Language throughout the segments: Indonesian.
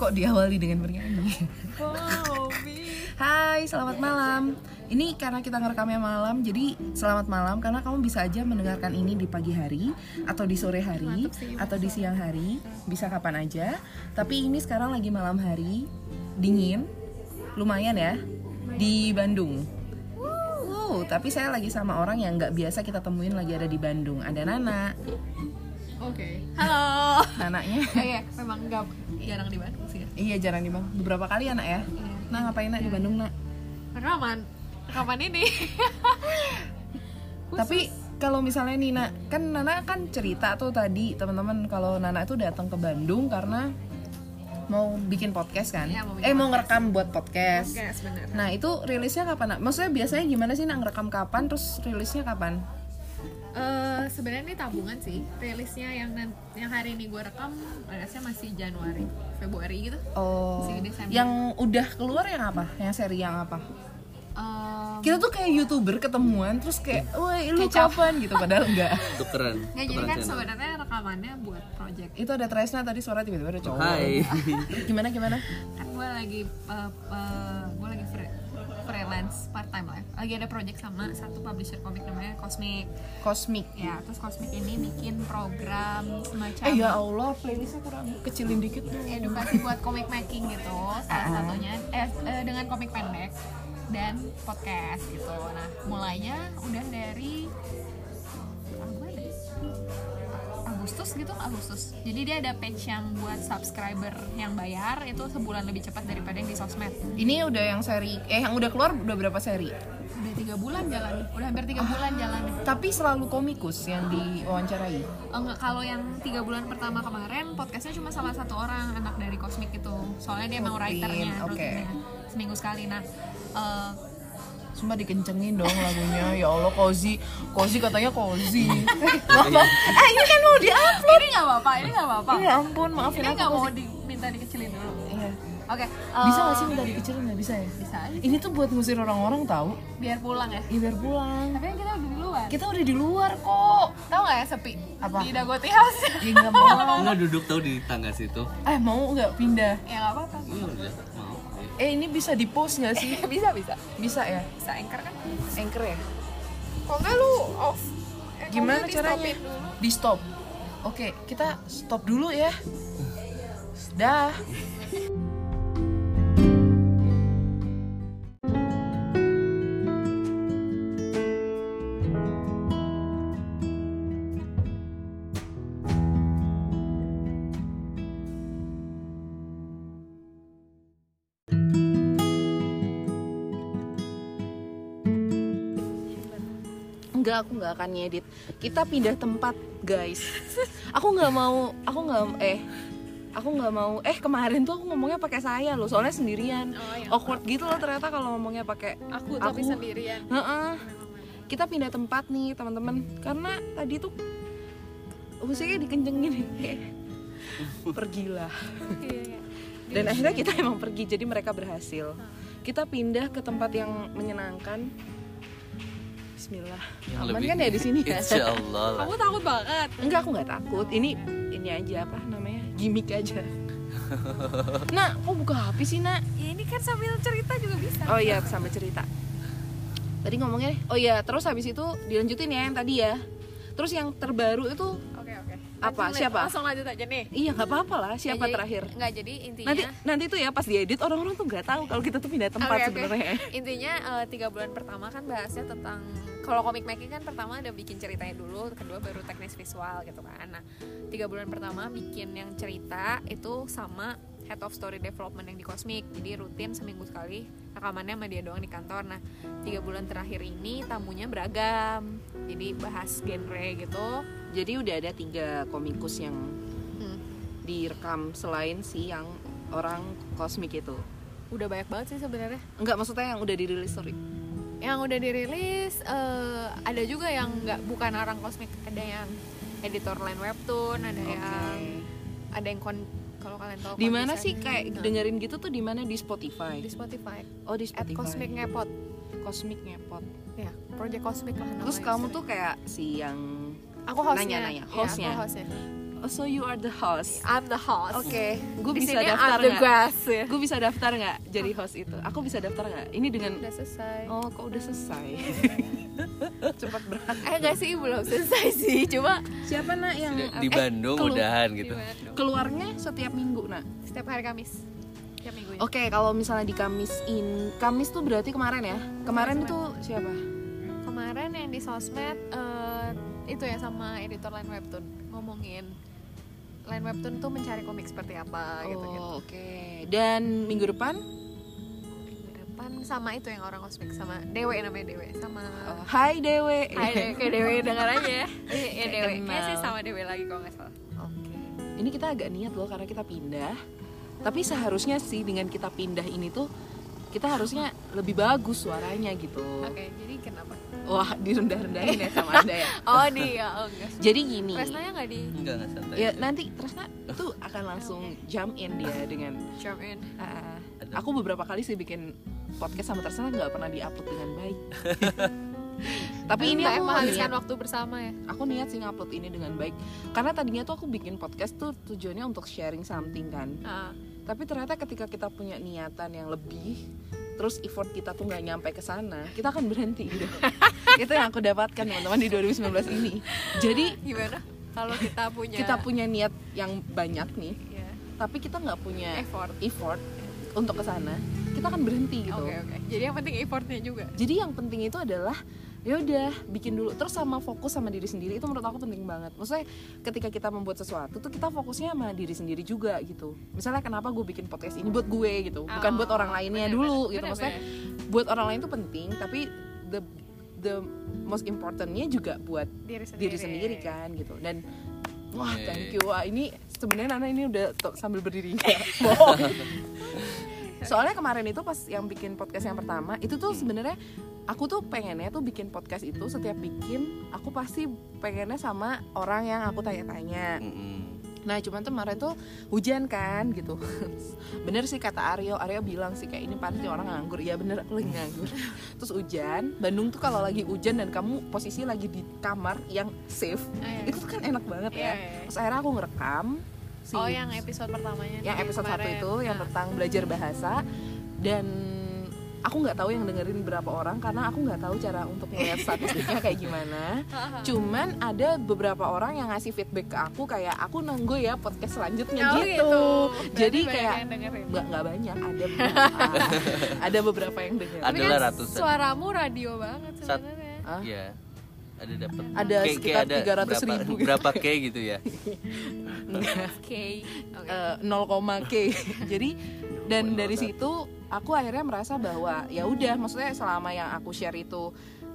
kok diawali dengan bernyanyi? Hai, selamat malam. Ini karena kita ngerekamnya malam, jadi selamat malam karena kamu bisa aja mendengarkan ini di pagi hari atau di sore hari atau di siang hari, bisa kapan aja. Tapi ini sekarang lagi malam hari, dingin, lumayan ya di Bandung. Wow, tapi saya lagi sama orang yang nggak biasa kita temuin lagi ada di Bandung. Ada Nana, Oke. Halo. Nananya. Iya, memang nggak jarang di Bandung. Iya jarang di Bandung. Beberapa kali anak ya. Iya. Nah ngapain nak di Bandung nak? Rekaman. Rekaman ini. Tapi kalau misalnya Nina, kan Nana kan cerita tuh tadi teman-teman kalau Nana itu datang ke Bandung karena mau bikin podcast kan? Iya, mau bikin eh mau podcast. ngerekam buat podcast. Sebenarnya. Nah itu rilisnya kapan? Nak? Maksudnya biasanya gimana sih nak ngerekam kapan? Terus rilisnya kapan? Eh, sebenarnya ini tabungan sih. Rilisnya yang yang hari ini gue rekam rilisnya masih Januari, Februari gitu. Oh, Masih Desember. yang udah keluar yang apa? Yang seri yang apa? Em, Kita tuh kayak youtuber ketemuan terus kayak, woi lu kapan gitu padahal enggak. tukeran nggak jadi tukeran kan channel. sebenarnya rekamannya buat project. itu ada Tresna tadi suara tiba-tiba ada cowok. Hai Gimana gimana? Kan gue lagi gue lagi free- freelance part time lah. Lagi ada project sama satu publisher komik namanya Cosmic. Kosmik. Ya, terus Cosmic ini bikin program semacam Eh ya Allah, playlistnya kurang kecilin dikit dong. edukasi buat comic making gitu salah satunya eh, eh, dengan komik pendek dan podcast gitu nah mulainya udah dari ya? Agustus gitu Agustus. Jadi dia ada page yang buat subscriber yang bayar itu sebulan lebih cepat daripada yang di sosmed. Ini udah yang seri, eh yang udah keluar udah berapa seri? udah tiga bulan jalan. Udah hampir tiga bulan jalan. Tapi selalu komikus yang diwawancarai. Enggak kalau yang tiga bulan pertama kemarin podcastnya cuma salah satu orang anak dari Cosmic itu. Soalnya dia emang Rutin, writernya rutinnya seminggu sekali. Nah eh, Sumpah dikencengin dong lagunya. Ya Allah, Kozi. Kozi katanya Kozi. eh, ini kan mau di-upload. ini nggak apa-apa ini nggak apa-apa Ya ampun, maafin ini aku. nggak mau diminta dikecilin dulu Iya. oke Bisa eh, gak sih minta dikecilin nggak bisa ya? bisa aja Ini tuh buat ngusir orang-orang tahu. biar pulang ya Ya biar pulang. tapi kan kita udah di luar Kita udah di luar kok. tahu nggak ya sepi Apa? di Dagoti House Ya nggak mau. nggak duduk tahu di tangga situ Eh mau nggak pindah? ya nggak apa-apa iya udah Eh ini bisa di post nggak sih? bisa bisa Bisa ya? bisa anchor kan Anchor ya? kok nggak lu off Eh, Gimana caranya? Di stop. Oke, kita stop dulu ya. Dah. Enggak, aku nggak akan ngedit. Kita pindah tempat, guys. Aku nggak mau, aku nggak eh aku nggak mau eh kemarin tuh aku ngomongnya pakai saya loh soalnya sendirian Oh, iya. awkward gitu loh ternyata kalau ngomongnya pakai aku tapi Aku- sendirian Heeh. kita pindah tempat nih teman-teman karena tadi tuh musiknya dikencengin pergilah Iya, iya. dan akhirnya kita emang pergi jadi mereka berhasil kita pindah ke tempat yang menyenangkan Bismillah. Yang aman lebih- kan ya di sini ya? Insya Allah lah. Kamu takut banget. Enggak aku nggak takut. Ini ini aja apa namanya? Gimmick aja. Nah kok buka HP sih nak? Ya ini kan sambil cerita juga bisa. Oh iya sambil cerita. Tadi ngomongnya oh iya terus habis itu dilanjutin ya yang tadi ya. Terus yang terbaru itu oke oke. Apa? Langsung- Siapa? langsung lanjut aja nih. Iya nggak apa-apa lah. Siapa Nggak, jadi- terakhir? nggak jadi intinya nanti nanti tuh ya pas diedit orang-orang tuh nggak tahu kalau kita tuh pindah tempat oke. sebenarnya. Intinya eh, tiga bulan pertama kan bahasnya tentang kalau komik making kan pertama ada bikin ceritanya dulu kedua baru teknis visual gitu kan. Nah tiga bulan pertama bikin yang cerita itu sama head of story development yang di Cosmic. Jadi rutin seminggu sekali rekamannya sama dia doang di kantor. Nah tiga bulan terakhir ini tamunya beragam. Jadi bahas genre gitu. Jadi udah ada tiga komikus yang Hmm. direkam selain si yang orang kosmik itu? Udah banyak banget sih sebenarnya. Enggak maksudnya yang udah dirilis sorry yang udah dirilis eh, ada juga yang nggak bukan orang kosmik ada yang editor line webtoon ada yang ada yang kon kalau kalian tahu di mana sih kayak Nah, dengerin gitu tuh di mana? Di Spotify? Di Spotify. Oh di at Spotify Cosmic Ngepot. Cosmic ngepot. Ya project Cosmic lah terus kamu tuh kayak si yang aku hostnya. nanya-nanya, Iya, hostnya. aku hostnya Oh, so you are the host. I'm the host. Oke, gue Di bisa daftar nggak? ya. Gue bisa daftar nggak jadi host itu? Aku bisa daftar nggak? Ini dengan Udah selesai. Oh, kok udah selesai? Cepat berat. Eh enggak sih belum selesai sih, cuma Siapa nak yang Di eh, Bandung kelu- udahan gitu. di Bandung. keluarnya setiap minggu nak? Setiap hari Kamis. Setiap minggunya. Oke, kalau misalnya di Kamis in Kamis tuh berarti kemarin ya? Kemarin Kemarin. itu siapa? Kemarin yang di sosmed eh, itu ya sama editor Line Webtoon ngomongin Line Webtoon tuh mencari komik seperti apa gitu gitu. Oh, oke. Dan minggu depan Minggu depan sama itu yang orang kosmik sama Dewe namanya Dewe sama oh, Hai Dewe. Hai Dewe, kayak Dewe denger aja ya. Iya Kayak Dewe. Kayaknya sih sama Dewe lagi kalau nggak salah. Oke. Ini kita agak niat loh karena kita pindah. Tapi seharusnya sih dengan kita pindah ini tuh kita harusnya lebih bagus suaranya gitu. Oke, jadi kenapa? Wah, direndah-rendahin ya sama Anda ya. Oh dia, oh enggak. Jadi gini. Resnanya nggak di Enggak enggak santai. Ya nanti Tresna itu akan langsung jump in dia dengan jump in. Ada. aku beberapa kali sih bikin podcast sama Tresna nggak pernah diupload dengan baik. Tapi ini aku menghabiskan waktu bersama ya. aku niat sih ngupload ini dengan baik. Karena tadinya tuh aku bikin podcast tuh tujuannya untuk sharing something kan. Ah, Tapi ternyata ketika kita punya niatan yang lebih, terus effort kita tuh nggak nyampe ke sana, kita akan berhenti gitu. Itu yang aku dapatkan teman-teman di 2019 ini. Jadi gimana? Kalau kita punya kita punya niat yang banyak nih, ya, tapi kita nggak punya effort. effort untuk ke sana, kita akan berhenti gitu. Oke oke. Jadi yang penting effortnya juga. Jadi yang penting itu adalah ya udah bikin dulu. Terus sama fokus sama diri sendiri itu menurut aku penting banget. Maksudnya ketika kita membuat sesuatu tuh kita fokusnya sama diri sendiri juga gitu. Misalnya kenapa gue bikin podcast ini buat gue gitu bukan Oh, buat orang lainnya bener, dulu bener, gitu. bener, maksudnya buat orang lain tuh penting tapi the the most importantnya juga buat diri sendiri. diri sendiri. kan gitu. Dan wah thank you. Wah ini sebenarnya Nana ini udah to- sambil berdiri. Bohong soalnya kemarin itu pas yang bikin podcast yang pertama itu tuh sebenarnya aku tuh pengennya tuh bikin podcast itu setiap bikin aku pasti pengennya sama orang yang aku tanya-tanya. Nah cuman tuh kemarin tuh hujan kan gitu. Bener sih kata Aryo Aryo bilang sih kayak ini pasti orang nganggur. Ya bener aku lagi nganggur. Terus hujan Bandung tuh kalau lagi hujan dan kamu posisi lagi di kamar yang safe Ah, iya. Itu tuh kan enak banget Iya, ya iya. Terus akhirnya aku ngerekam si, Oh yang episode pertamanya yang episode satu itu Yang Nah, tentang belajar bahasa. Dan aku nggak tahu yang dengerin berapa orang karena aku nggak tahu cara untuk melihat statistiknya kayak gimana cuman ada beberapa orang yang ngasih feedback ke aku kayak aku nunggu ya podcast selanjutnya Oh, gitu, Berarti jadi banyak kayak dengerin. nggak nggak banyak ada beberapa ada beberapa yang denger Ada Tapi kan ratusan. suaramu radio banget sebenarnya. Iya. Ada dapat Ada sekitar 300 berapa, ribu. berapa K gitu ya. K. Oke. Eh, 0, k jadi dan dari situ aku akhirnya merasa bahwa ya udah maksudnya selama yang aku share itu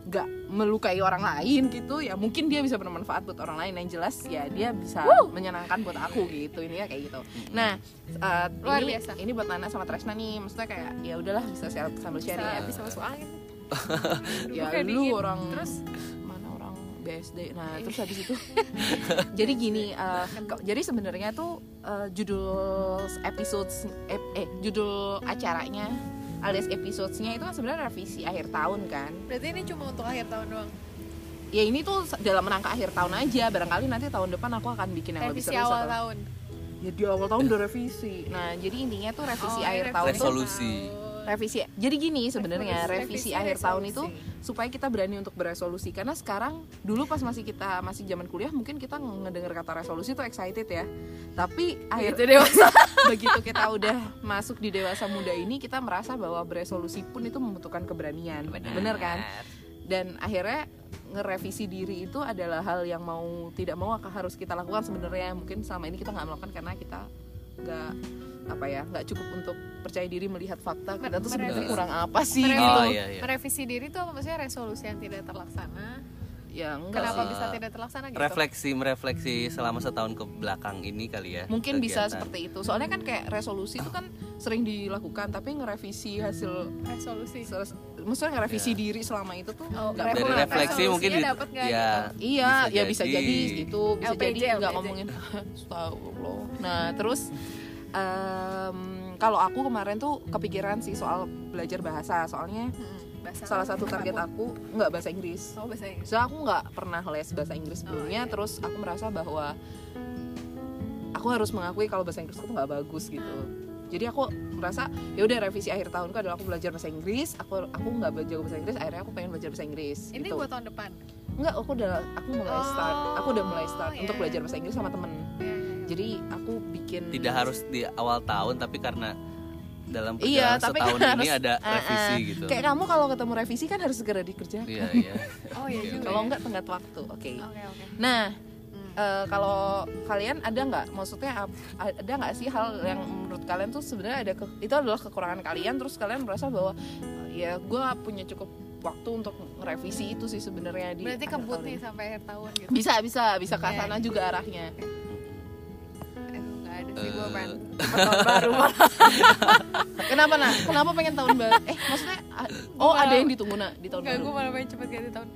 nggak melukai orang lain gitu ya mungkin dia bisa bermanfaat buat orang lain. Yang jelas ya dia bisa menyenangkan buat aku gitu ini ya kayak gitu. Nah eh, Luar ini biasa. ini buat Nana sama Tresna nih maksudnya kayak ya udahlah bisa share- sambil bisa, sharing. ya bisa masuk angin. ya lu dingin. orang Terus? mana orang BSD nah terus habis itu jadi gini ke- jadi sebenarnya tuh eh, judul episode eh, eh, judul acaranya alias episodesnya itu kan sebenarnya revisi akhir tahun kan berarti ini cuma untuk akhir tahun doang. ya ini tuh dalam rangka akhir tahun aja barangkali nanti tahun depan aku akan bikin yang lebih Revisi serius awal atau- tahun. ya di awal tahun udah revisi nah jadi intinya tuh revisi Oh, akhir tahun tuh Resolusi. Revisi. Jadi gini sebenarnya Revisi- revisi, revisi akhir tahun itu resolusi. supaya kita berani untuk beresolusi. Karena sekarang dulu pas masih kita masih zaman kuliah mungkin kita ngedenger kata resolusi tuh excited ya. Tapi akhir Itu dewasa. begitu kita udah masuk di dewasa muda ini kita merasa bahwa beresolusi pun itu membutuhkan keberanian. Bener kan? Dan akhirnya ngerevisi diri itu adalah hal yang mau tidak mau akan harus kita lakukan sebenarnya. Mungkin selama ini kita nggak melakukan karena kita nggak apa ya nggak cukup untuk percaya diri melihat fakta kita tuh sebenarnya Merevisi. kurang apa sih Merevisi. gitu Oh iya iya. Merevisi diri itu apa maksudnya resolusi yang tidak terlaksana? ya enggak Kenapa sih. bisa tidak terlaksana gitu? Refleksi merefleksi selama setahun ke belakang ini kali ya. mungkin bisa kegiatan. seperti itu soalnya kan kayak resolusi itu kan sering dilakukan tapi ngerevisi hasil Resolusi. maksudnya ngerevisi Ya. diri selama itu tuh Oh, nggak dari pernah. refleksi mungkin di- dapet nggak ya Iya, ya bisa jadi gitu, bisa LPJ, jadi nggak ngomongin Astagfirullah. Nah, terus em, kalau aku kemarin tuh kepikiran sih soal belajar bahasa, soalnya Hmm, bahasa salah satu target aku nggak bahasa Inggris. Oh bahasa Inggris. So aku nggak pernah les bahasa Inggris sebelumnya, iya. terus aku merasa bahwa aku harus mengakui kalau bahasa Inggrisku tuh nggak bagus gitu. Jadi aku merasa ya udah revisi akhir tahunku adalah aku belajar bahasa Inggris. Aku aku nggak belajar bahasa Inggris akhirnya aku pengen belajar bahasa Inggris. Ini gitu. buat tahun depan? Enggak, aku udah aku mulai start. Aku udah mulai start Oh, untuk iya. belajar bahasa Inggris sama temen jadi aku bikin Tidak harus di awal tahun tapi karena dalam Iya, tapi setahun kan ini harus- ada ah. revisi gitu. kayak kamu kalau ketemu revisi kan harus segera dikerjakan. Iya, iya. oh iya juga kalau enggak tenggat waktu oke. Oke oke. Nah Hmm. eh, kalau kalian ada nggak maksudnya ada nggak sih hal yang menurut kalian tuh sebenarnya ada ke- itu adalah kekurangan kalian terus kalian merasa bahwa eh, ya gue punya cukup waktu untuk ngerevisi itu sih sebenarnya di berarti kebut nih sampai akhir tahun gitu. Bisa bisa bisa ke sana juga arahnya. Aduh, ada sih gue Eh. pengen cepet tahun baru malah. Kenapa nak? Kenapa pengen tahun baru? Eh maksudnya ah, oh ada yang ditunggu nak di tahun Enggak, baru. gue malah pengen cepet ganti tahun.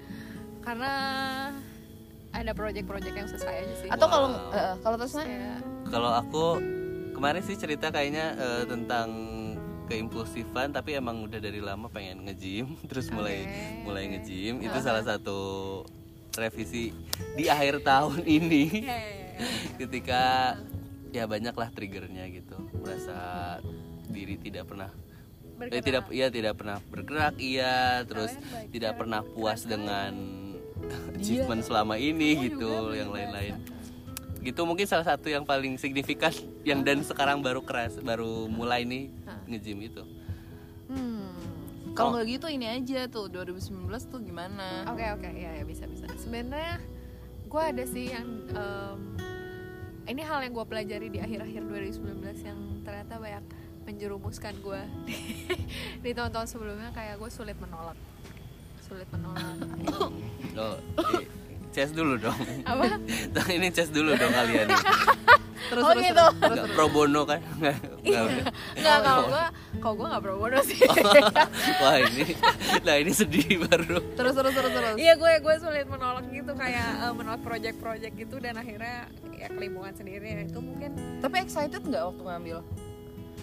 Karena ada project-project yang selesai aja sih. Atau kalau Wow. eh, kalau Tasna Kayak, Kalau aku kemarin sih cerita kayaknya eh, tentang keimpulsifan tapi emang udah dari lama pengen nge-gym. Terus mulai Oke. mulai nge-gym. Itu salah satu revisi di akhir tahun ini. Ya, ya, ya, ya. ketika ya banyaklah triggernya gitu. Merasa diri tidak pernah eh, tidak iya tidak pernah bergerak iya terus Kalian tidak pernah puas keren dengan achievement selama ini gitu yang lain-lain. Gitu mungkin salah satu yang paling signifikan yang dan sekarang baru keras baru mulai nih nge-gym itu. Hmm. kalau nggak gitu ini aja tuh 2019 tuh gimana? Oke oke ya, ya bisa bisa. Sebenarnya gue ada sih yang em, Ini hal yang gue pelajari di akhir-akhir 2019 Yang ternyata banyak menjerumuskan gue di, di tahun-tahun sebelumnya. Kayak gue sulit menolak. Sulit menolak. Oh eh, chest dulu dong. Apa? ini chest dulu dong kalian terus Oh terus, gitu. terus, Nggak pro bono kan? Nggak, nggak. Udah. Enggak, kalau gue Kalau gue gak pro bono sih. Wah ini nah ini sedih baru. Terus terus terus terus. Iya gue gue sulit menolak gitu kayak eh, menolak project-project gitu dan akhirnya ya kelimpungan sendiri. Itu mungkin tapi excited nggak waktu ngambil?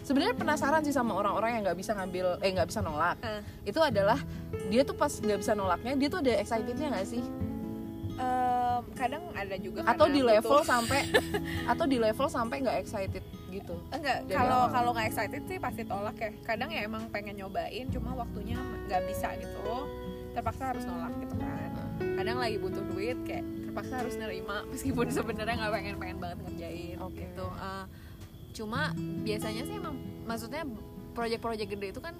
Sebenarnya penasaran sih sama orang-orang yang nggak bisa ngambil eh nggak bisa nolak. Eh, itu adalah dia tuh pas nggak bisa nolaknya dia tuh ada excitednya nggak sih em, kadang ada juga atau di butuh- level sampai atau di level sampai nggak excited gitu. Enggak kalau kalau nggak excited sih pasti tolak ya. Kadang ya emang pengen nyobain cuma waktunya nggak bisa gitu. Terpaksa harus nolak gitu kan. Kadang lagi butuh duit kayak terpaksa harus nerima meskipun sebenarnya nggak pengen pengen banget ngerjain Oke. gitu. Eh, cuma biasanya sih emang maksudnya project-project gede itu kan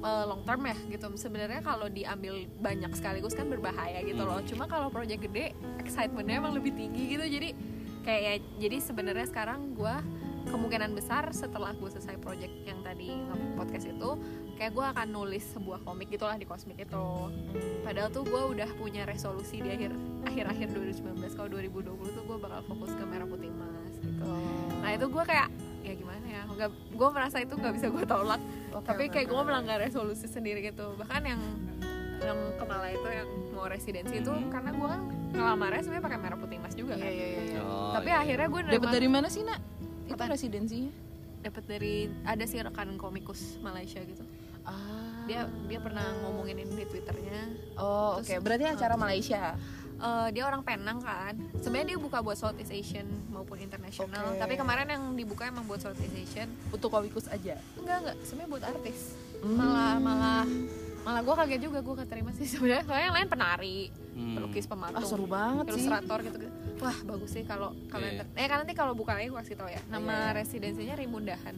eh, long term ya gitu. Sebenarnya kalau diambil banyak sekaligus kan berbahaya gitu loh. Cuma kalau project gede excitementnya emang lebih tinggi gitu. Jadi kayak ya, jadi sebenarnya sekarang gue kemungkinan besar setelah gue selesai project yang tadi podcast itu kayak gue akan nulis sebuah komik gitulah di kosmik itu. Padahal tuh gue udah punya resolusi di akhir akhir akhir 2019 kalau 2020 tuh gue bakal fokus ke merah putih emas gitu. Nah itu gue kayak ya gimana ya? Nggak gue merasa itu nggak bisa gue tolak. Oke, tapi kayak gue melanggar resolusi sendiri gitu. Bahkan yang yang kepala itu yang mau residensi itu Mhm. karena gue kan ngelamarnya sebenarnya pakai merah putih emas juga Iya, kan. iya, iya, iya. Oh, tapi iya. akhirnya gue dapat dari mana sih nak? Itu residensinya? dapat dari ada sih rekan komikus Malaysia gitu. Ah. Dia dia pernah ngomongin ini di twitternya. Oh oke. Terus- berarti acara Malaysia Eh, dia orang Penang kan. Sebenarnya dia buka buat Southeast Asian maupun internasional Oke. tapi kemarin yang dibuka emang buat Southeast Asian. Untuk komikus aja? Enggak enggak. Sebenarnya buat artis. Hmm. malah malah malah gue kaget juga gue keterima sih sebenarnya. Soalnya yang lain penari Hmm. pelukis ah pematung seru banget sih. ilustrator gitu, gitu wah bagus sih kalau kalian Iya. ter- eh kan nanti kalau buka lagi gue kasih tau ya. Nama Iya. residensinya Rimundahan.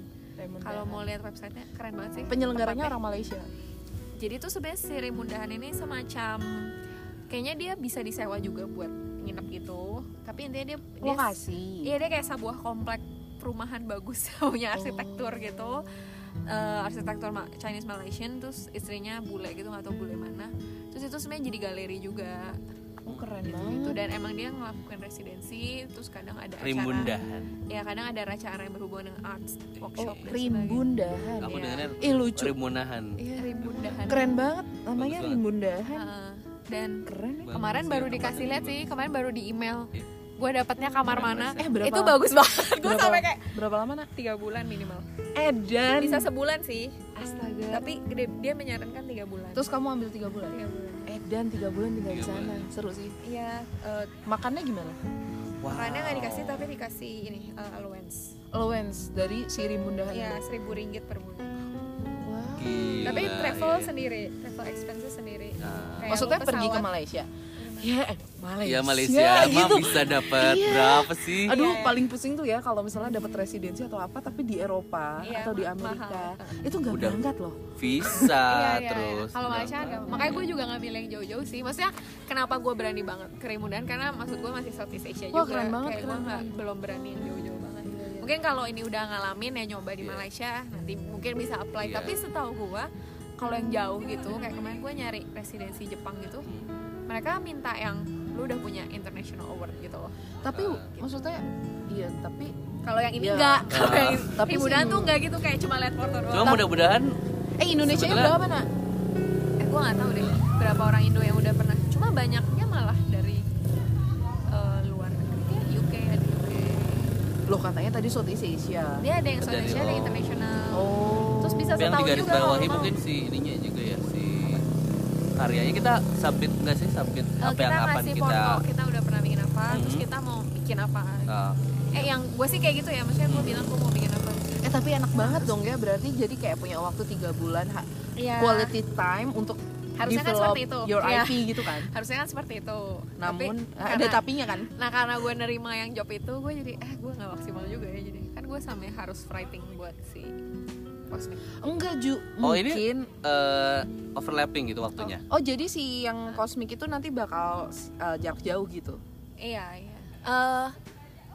Kalau mau lihat websitenya keren banget sih. Penyelenggaranya Tempatnya. orang Malaysia? Jadi tuh sebenarnya si Rimundahan ini semacam kayaknya dia bisa disewa juga buat nginep gitu. Tapi intinya dia, dia lokasi. Iya dia kayak sebuah komplek perumahan bagus punya arsitektur gitu. Eh, arsitektur Chinese Malaysian terus istrinya bule gitu nggak tahu bule mana. Terus itu sebenarnya jadi galeri juga. Oh keren gitu, banget. Gitu. dan emang dia ngelakuin residensi terus kadang ada acara Rimbundahan. Ya kadang ada acara yang berhubungan dengan arts oh workshop dan rimbundahan aku Iya. dengarnya ih lucu. rimunahan. Iya. Rimbundahan. keren banget namanya rimbundahan. Heeh. Dan keren ya. Kemarin baru dikasih lihat sih kemarin baru di email. Iya. gue dapatnya kamar Keren mana. Eh, berapa- itu bagus banget. Gue sampai kayak berapa lama nak? tiga bulan minimal. Edan bisa sebulan sih. Astaga. Tapi dia, dia menyarankan tiga bulan. Terus kamu ambil tiga bulan? Tiga bulan. Edan dan tiga bulan tinggal di Tiga sana. bulan. seru sih. Iya eh, makannya gimana? makannya nggak dikasih tapi dikasih ini eh, allowance. Allowance dari si rimbundahan ya seribu ringgit per bulan. Wah. Gila, tapi travel iya. sendiri travel expenses sendiri Nah. Kayak maksudnya pergi ke. Malaysia ya eh, Malaysia Ya Malaysia mah gitu. bisa dapat Iya. berapa sih? Aduh, Iya, iya. paling pusing tuh ya kalau misalnya dapat residensi atau apa tapi di Eropa Iya, atau di Amerika. mahal. Itu nggak berangkat loh. Visa Iya, iya, terus. iya. Kalau Malaysia berapa? Makanya gue juga ngambil yang jauh-jauh sih. Maksudnya kenapa gue berani banget ke Rimudan karena maksud gue masih Southeast Asia Wah, juga. keren banget, Kayak gue keren nggak banget. belum berani yang jauh-jauh banget. Iya, iya. Mungkin kalau ini udah ngalamin ya nyoba di Iya. Malaysia, nanti mungkin bisa apply. Iya. Tapi setahu gue kalau yang jauh gitu, kayak kemarin gue nyari residensi Jepang gitu, Hmm. mereka minta yang lu udah punya international award gitu loh. Tapi Ah. maksudnya iya, tapi Kalau yang ini Iya. enggak, kalau yang Tapi Rimudan sih- tuh enggak gitu kayak cuma lihat foto doang. Cuma mudah-mudahan eh Indonesia Sebetulnya- berapa nak? eh gue nggak tahu deh berapa orang Indo yang udah pernah cuma banyaknya malah dari eh, luar negeri kayak UK ada UK Loh katanya tadi Southeast Asia. dia ada yang Indonesia di- ada yang oh. Oh. bisa yang di setahun garis juga kalau bawahi mungkin si ininya juga ya si karyanya kita submit nggak sih submit Eh, apa kita yang ngasih kita foto kita udah pernah bikin apa terus Mhm. kita mau bikin apa Ah, eh yang gue sih kayak gitu ya maksudnya gue bilang gue mau bikin apa Eh tapi enak banget dong ya berarti jadi kayak punya waktu tiga bulan ha- Iya. quality time untuk Harusnya kan seperti itu. your Iya. IP gitu kan. harusnya kan seperti itu Namun Tapi ada karena- tapinya kan. Nah karena gue nerima yang job itu gue jadi eh gue nggak maksimal juga ya jadi kan gue sampai harus writing buat si Cosmic. Enggak Ju, Oh, ini- mungkin eh, overlapping gitu waktunya Oh jadi si yang kosmik itu nanti bakal uh, jarak jauh gitu. Iya iya. Eh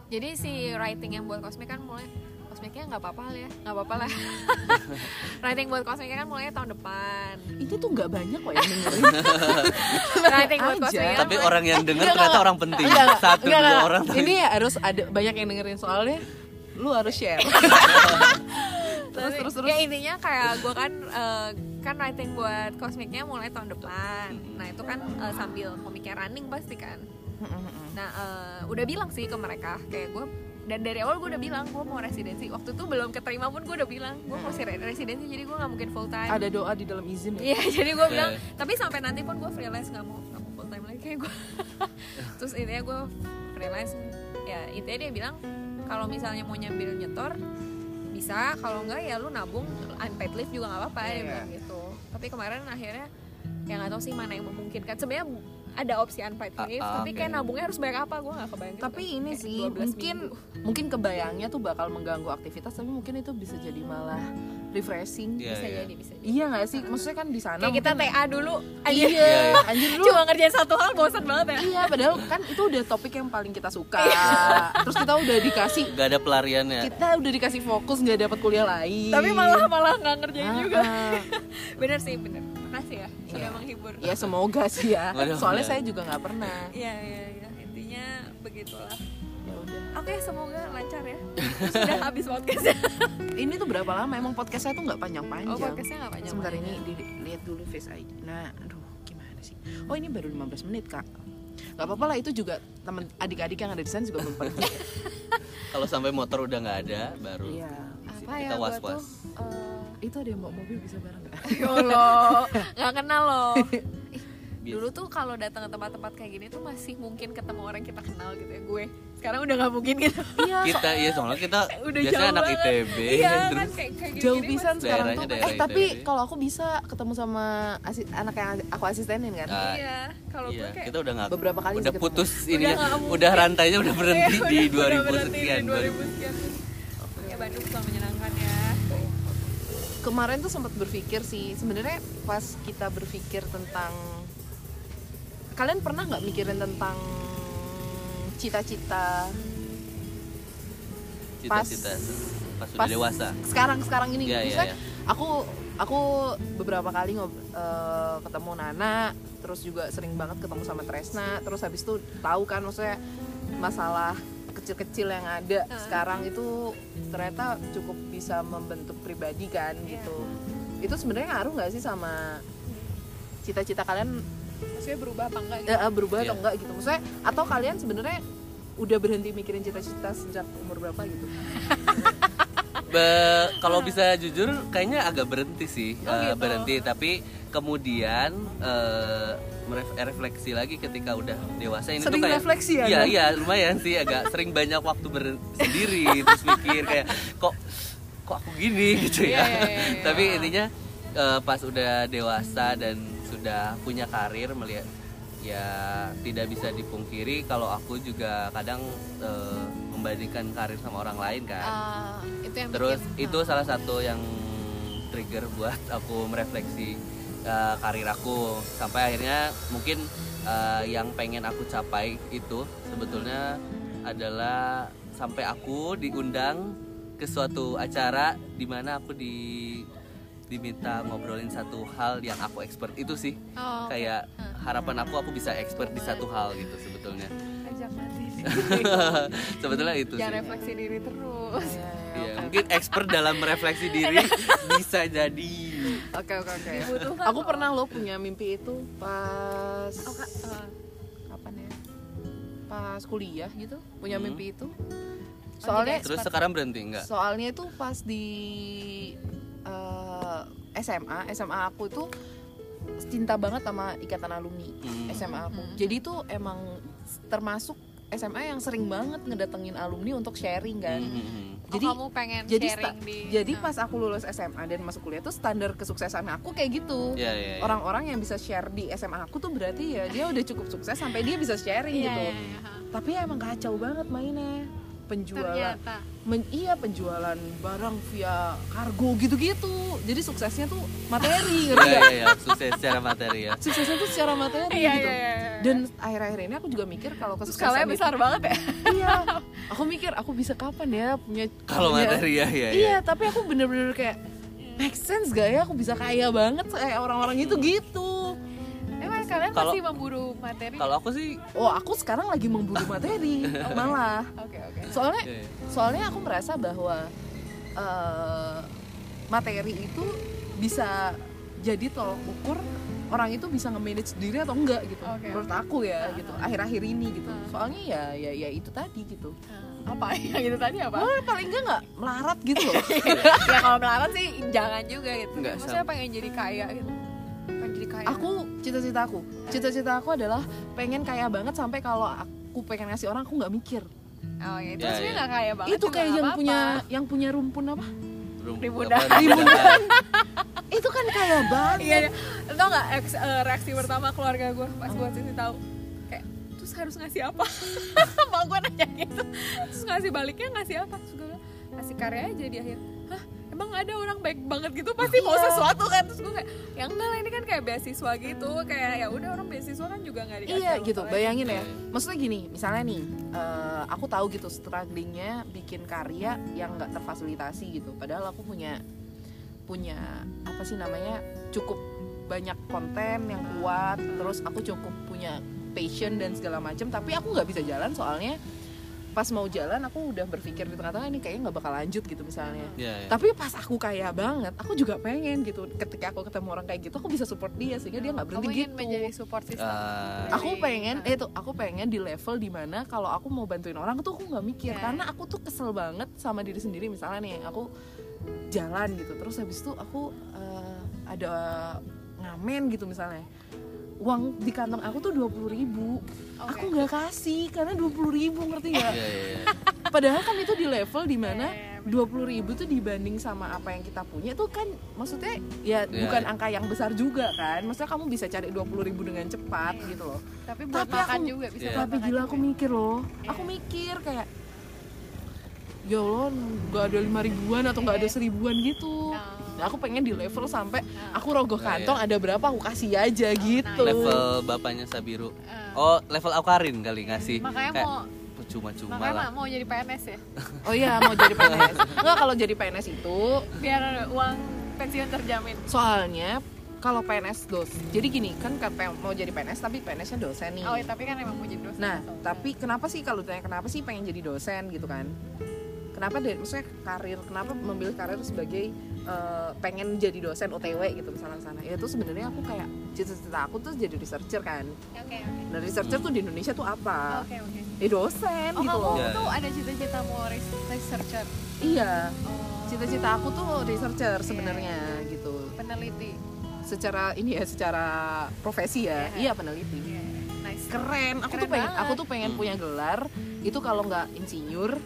jadi si writing yang buat Cosmic kan mulai Cosmicnya nggak apa-apa lah ya nggak apa-apa lah. writing buat Cosmicnya kan mulai tahun depan. Ini tuh nggak banyak kok yang dengerin. writing buat aja. Cosmicnya tapi mulai- orang yang denger Enggak, ternyata enggak. orang penting Enggak, enggak. satu Enggak, dua enggak. orang Ini harus ada banyak yang dengerin soalnya lu harus share. terus Tapi, terus terus. ya intinya kayak gue kan eh, kan writing buat Cosmicnya mulai tahun depan. Nah itu kan eh, sambil komiknya running pasti kan. Nah, eh, udah bilang sih ke mereka kayak gue dan dari awal gue udah bilang gue mau residensi. Waktu itu belum keterima pun gue udah bilang gue mau si- residensi jadi gue nggak mungkin full time. Ada doa di dalam izin. ya? Iya, jadi gue bilang. Tapi sampai nanti pun gue freelance nggak mau nggak mau full time lagi kayak gue. Terus intinya gue freelance. Ya intinya dia bilang kalau misalnya mau nyambil nyetor bisa, kalau enggak ya lu nabung unpaid leave juga nggak apa-apa dia bilang gitu. Tapi kemarin akhirnya ya nggak tahu sih mana yang memungkinkan. Sebenarnya ada opsi unpaid leave, ah, tapi oke. kayak nabungnya harus bayar apa gue nggak kebayang. gitu. Tapi ini Kayak sih 12 mungkin minggu. mungkin kebayangnya tuh bakal mengganggu aktivitas tapi mungkin itu bisa jadi malah refreshing. Iya, bisa iya. jadi bisa. jadi. Iya nggak sih? Maksudnya kan di sana Kayak kita TA dulu, aja Iya, Iya, iya. anjir lu. cuma ngerjain satu hal bosan banget ya. Iya, padahal kan itu udah topik yang paling kita suka. Terus kita udah dikasih nggak ada pelariannya kita udah dikasih fokus nggak dapat kuliah lain. Tapi malah malah nggak ngerjain Ah, juga. ah. bener sih bener makasih ya sudah Iya. menghibur Ya semoga sih ya. Soalnya saya juga nggak pernah. iya iya iya intinya begitulah Ya udah. oke semoga lancar ya sudah habis podcastnya Ini tuh berapa lama? Emang podcast saya tuh nggak panjang-panjang. oh podcastnya nggak panjang Sebentar ini dilihat dulu face ID. Nah, aduh, gimana sih? Oh, ini baru 15 menit, Kak. Gak apa-apa lah itu juga teman adik-adik yang ada di sana juga belum pada. kalau sampai motor udah nggak ada baru Iya. apa ya kita gua was tuh was eh, Itu ada yang bawa mobil bisa bareng nggak? ya Allah nggak kenal loh dulu tuh kalau datang ke tempat-tempat kayak gini tuh masih mungkin ketemu orang kita kenal gitu ya gue sekarang udah nggak mungkin gitu Iya, kita iya soalnya kita udah biasanya jauh anak banget. ITB iya kan terus kayak kayak jauh pisan sekarang tuh. daerah eh, tapi kalau aku bisa ketemu sama asi- anak yang aku asistenin kan. Ah, iya kalau iya gue kayak kita udah nggak Beberapa kali udah sih putus ini ya nggak mungkin. udah rantainya udah berhenti Iya, di udah 2000 berhenti di sekian 2000 sekian ya Bandung selalu menyenangkan ya Kemarin tuh sempat berpikir sih, sebenarnya pas kita berpikir tentang kalian pernah nggak mikirin tentang cita-cita? Cita-cita pas pas dewasa. sekarang sekarang ini. Iya, Maksudnya iya. aku aku beberapa kali ngob eh, ketemu Nana terus juga sering banget ketemu sama Tresna terus habis itu tahu kan maksudnya masalah kecil-kecil yang ada Ah. sekarang itu ternyata cukup bisa membentuk pribadi kan Iya. gitu itu sebenarnya ngaruh nggak sih sama cita-cita kalian maksudnya berubah apa enggak gitu eh, berubah atau Iya. enggak gitu maksudnya atau kalian sebenarnya udah berhenti mikirin cita-cita sejak umur berapa gitu Be- kalau bisa jujur kayaknya agak berhenti sih Oh, Eh, gitu. berhenti tapi kemudian eh, meref- refleksi lagi ketika udah dewasa ini Sering tuh kayak refleksi ya, iya Gan? iya lumayan sih agak sering banyak waktu bersendiri terus mikir kayak kok kok aku gini gitu ya iya, iya, iya. tapi intinya eh, pas udah dewasa dan sudah punya karir melihat ya tidak bisa dipungkiri kalau aku juga kadang eh, membandingkan karir sama orang lain kan. Ah, itu yang terus bikin, itu salah satu yang trigger buat aku merefleksi uh, karir aku. Sampai akhirnya mungkin uh, yang pengen aku capai itu sebetulnya adalah sampai aku diundang ke suatu acara di mana aku di diminta ngobrolin satu hal yang aku expert itu sih Oh, oke. kayak harapan aku aku bisa expert di satu hal gitu sebetulnya ajak sebetulnya itu jangan sih refleksi diri terus Iya, mungkin expert dalam merefleksi diri bisa jadi. Oke oke oke. Aku pernah lo punya mimpi itu pas Oh, Kak, eh, kapan ya? Pas kuliah gitu punya Hmm. mimpi itu. Oh, Soalnya Terus sekarang berhenti enggak? soalnya itu pas di eh, SMA SMA aku itu cinta banget sama ikatan alumni Hmm. SMA aku. Hmm. Jadi itu emang termasuk SMA yang sering banget ngedatengin alumni untuk sharing kan. Hmm. oh, Jadi kamu pengen jadi sharing sta- di jadi nah. pas aku lulus SMA dan masuk kuliah tuh standar kesuksesan aku kayak gitu. Iya, iya. iya. Orang-orang yang bisa share di SMA aku tuh berarti ya dia udah cukup sukses sampai dia bisa sharing Iya, gitu. iya, iya, ha. Tapi ya emang kacau banget mainnya. Penjualan ternyata men- iya penjualan barang via kargo gitu-gitu. Jadi suksesnya tuh materi, ngerti Iya, nggak? iya, iya, sukses secara materi ya. Suksesnya tuh secara materi iya gitu. iya iya Dan akhir-akhir ini aku juga mikir kalau kesuksesan itu- besar banget ya Iya. Aku mikir aku bisa kapan ya punya Kalau punya- materi ya, iya, Iya, iya. tapi aku bener-bener kayak make sense gak ya aku bisa kaya banget kayak orang-orang itu gitu. Kalian Kalau- masih memburu materi Kalau aku sih Oh, aku sekarang lagi memburu materi malah. oke oke Soalnya iya, iya. soalnya aku merasa bahwa eh, materi itu bisa jadi tolok ukur orang itu bisa nge-manage diri atau enggak gitu. Oke, Menurut aku ya gitu. Akhir-akhir ini gitu. Ah. Soalnya ya ya ya itu tadi gitu. Nah, apa yang itu tadi apa Oh, paling enggak nggak melarat gitu loh. ya kalau melarat sih jangan juga gitu Nggak, maksudnya sama. pengen jadi kaya gitu jadi kaya aku cita-cita aku cita-cita aku adalah pengen kaya banget sampai kalau aku pengen ngasih orang aku nggak mikir oh ya itu Ya, sebenarnya ya. nggak kaya banget itu kayak yang apa-apa. punya yang punya rumpun apa Rum- Ribunan. apa, Ribunan. itu kan kaya banget iya iya. tau nggak eh, reaksi pertama keluarga gue pas gue sih tahu kayak terus harus ngasih apa mau gue nanya gitu terus ngasih baliknya ngasih apa terus gue ngasih karya aja di akhir emang ada orang baik banget gitu pasti mau Iya. sesuatu kan. Terus gue kayak ya enggak lah ini kan kayak beasiswa gitu. Kayak ya udah orang beasiswa kan juga nggak dikasih iya gitu. bayangin ya. Iya. maksudnya gini misalnya nih eh, aku tahu gitu strugglingnya bikin karya yang nggak terfasilitasi gitu. Padahal aku punya punya apa sih namanya cukup banyak konten yang kuat. Terus aku cukup punya passion dan segala macam tapi aku nggak bisa jalan soalnya pas mau jalan aku udah berpikir di tengah-tengah ini kayaknya nggak bakal lanjut gitu misalnya Iya, iya. tapi pas aku kaya banget aku juga pengen gitu ketika aku ketemu orang kayak gitu aku bisa support dia sehingga dia nggak berhenti kamu ingin gitu menjadi support system Ah. aku Dari- pengen eh tuh aku pengen di level di mana kalau aku mau bantuin orang tuh aku nggak mikir Ya. karena aku tuh kesel banget sama diri sendiri misalnya nih aku jalan gitu terus habis itu aku eh, ada ngamen gitu misalnya uang di kantong aku tuh dua puluh ribu Oke. aku nggak kasih karena dua puluh ribu ngerti nggak Iya, iya, iya. padahal kan itu di level di mana Iya, iya, dua puluh ribu tuh dibanding sama apa yang kita punya tuh kan maksudnya ya Iya, bukan iya. angka yang besar juga kan maksudnya kamu bisa cari dua puluh ribu dengan cepat Iya. gitu loh tapi buat Tapi makan aku- juga bisa buat tapi gila aku mikir loh Iya. aku mikir kayak ya Allah nggak ada lima ribuan atau nggak ada Iya. seribuan gitu. Nah. nah, aku pengen di level sampai Nah. aku rogoh Nah, kantong ada berapa aku kasih aja gitu. level bapaknya Sabiru. Eh, oh level Aukarin kali ngasih makanya Kayak mau cuma-cuma makanya lah. Ma- mau jadi PNS ya? Oh iya mau jadi PNS nggak kalau jadi PNS itu biar uang pensiun terjamin. Soalnya kalau PNS dos jadi gini kan kan mau jadi PNS tapi PNS-nya dosen nih. Oh iya, tapi kan emang mau jadi dosen. Nah, atau- tapi kenapa sih kalau ditanya kenapa sih pengen jadi dosen gitu kan? Kenapa dari maksudnya karir, kenapa memilih karir sebagai eh, pengen jadi dosen OTW gitu misalnya sana? Ya itu sebenarnya aku kayak cita-cita aku tuh jadi researcher kan. oke oke Nah, researcher tuh di Indonesia tuh apa? oke oke Ya dosen oh gitu kamu loh. Iya. tuh ada cita-cita mau res- researcher Iya. oh cita-cita aku tuh researcher sebenarnya gitu peneliti secara ini ya secara profesi ya iya peneliti Iya, nice keren aku Keren tuh pengen banget. aku tuh pengen punya gelar itu kalau nggak insinyur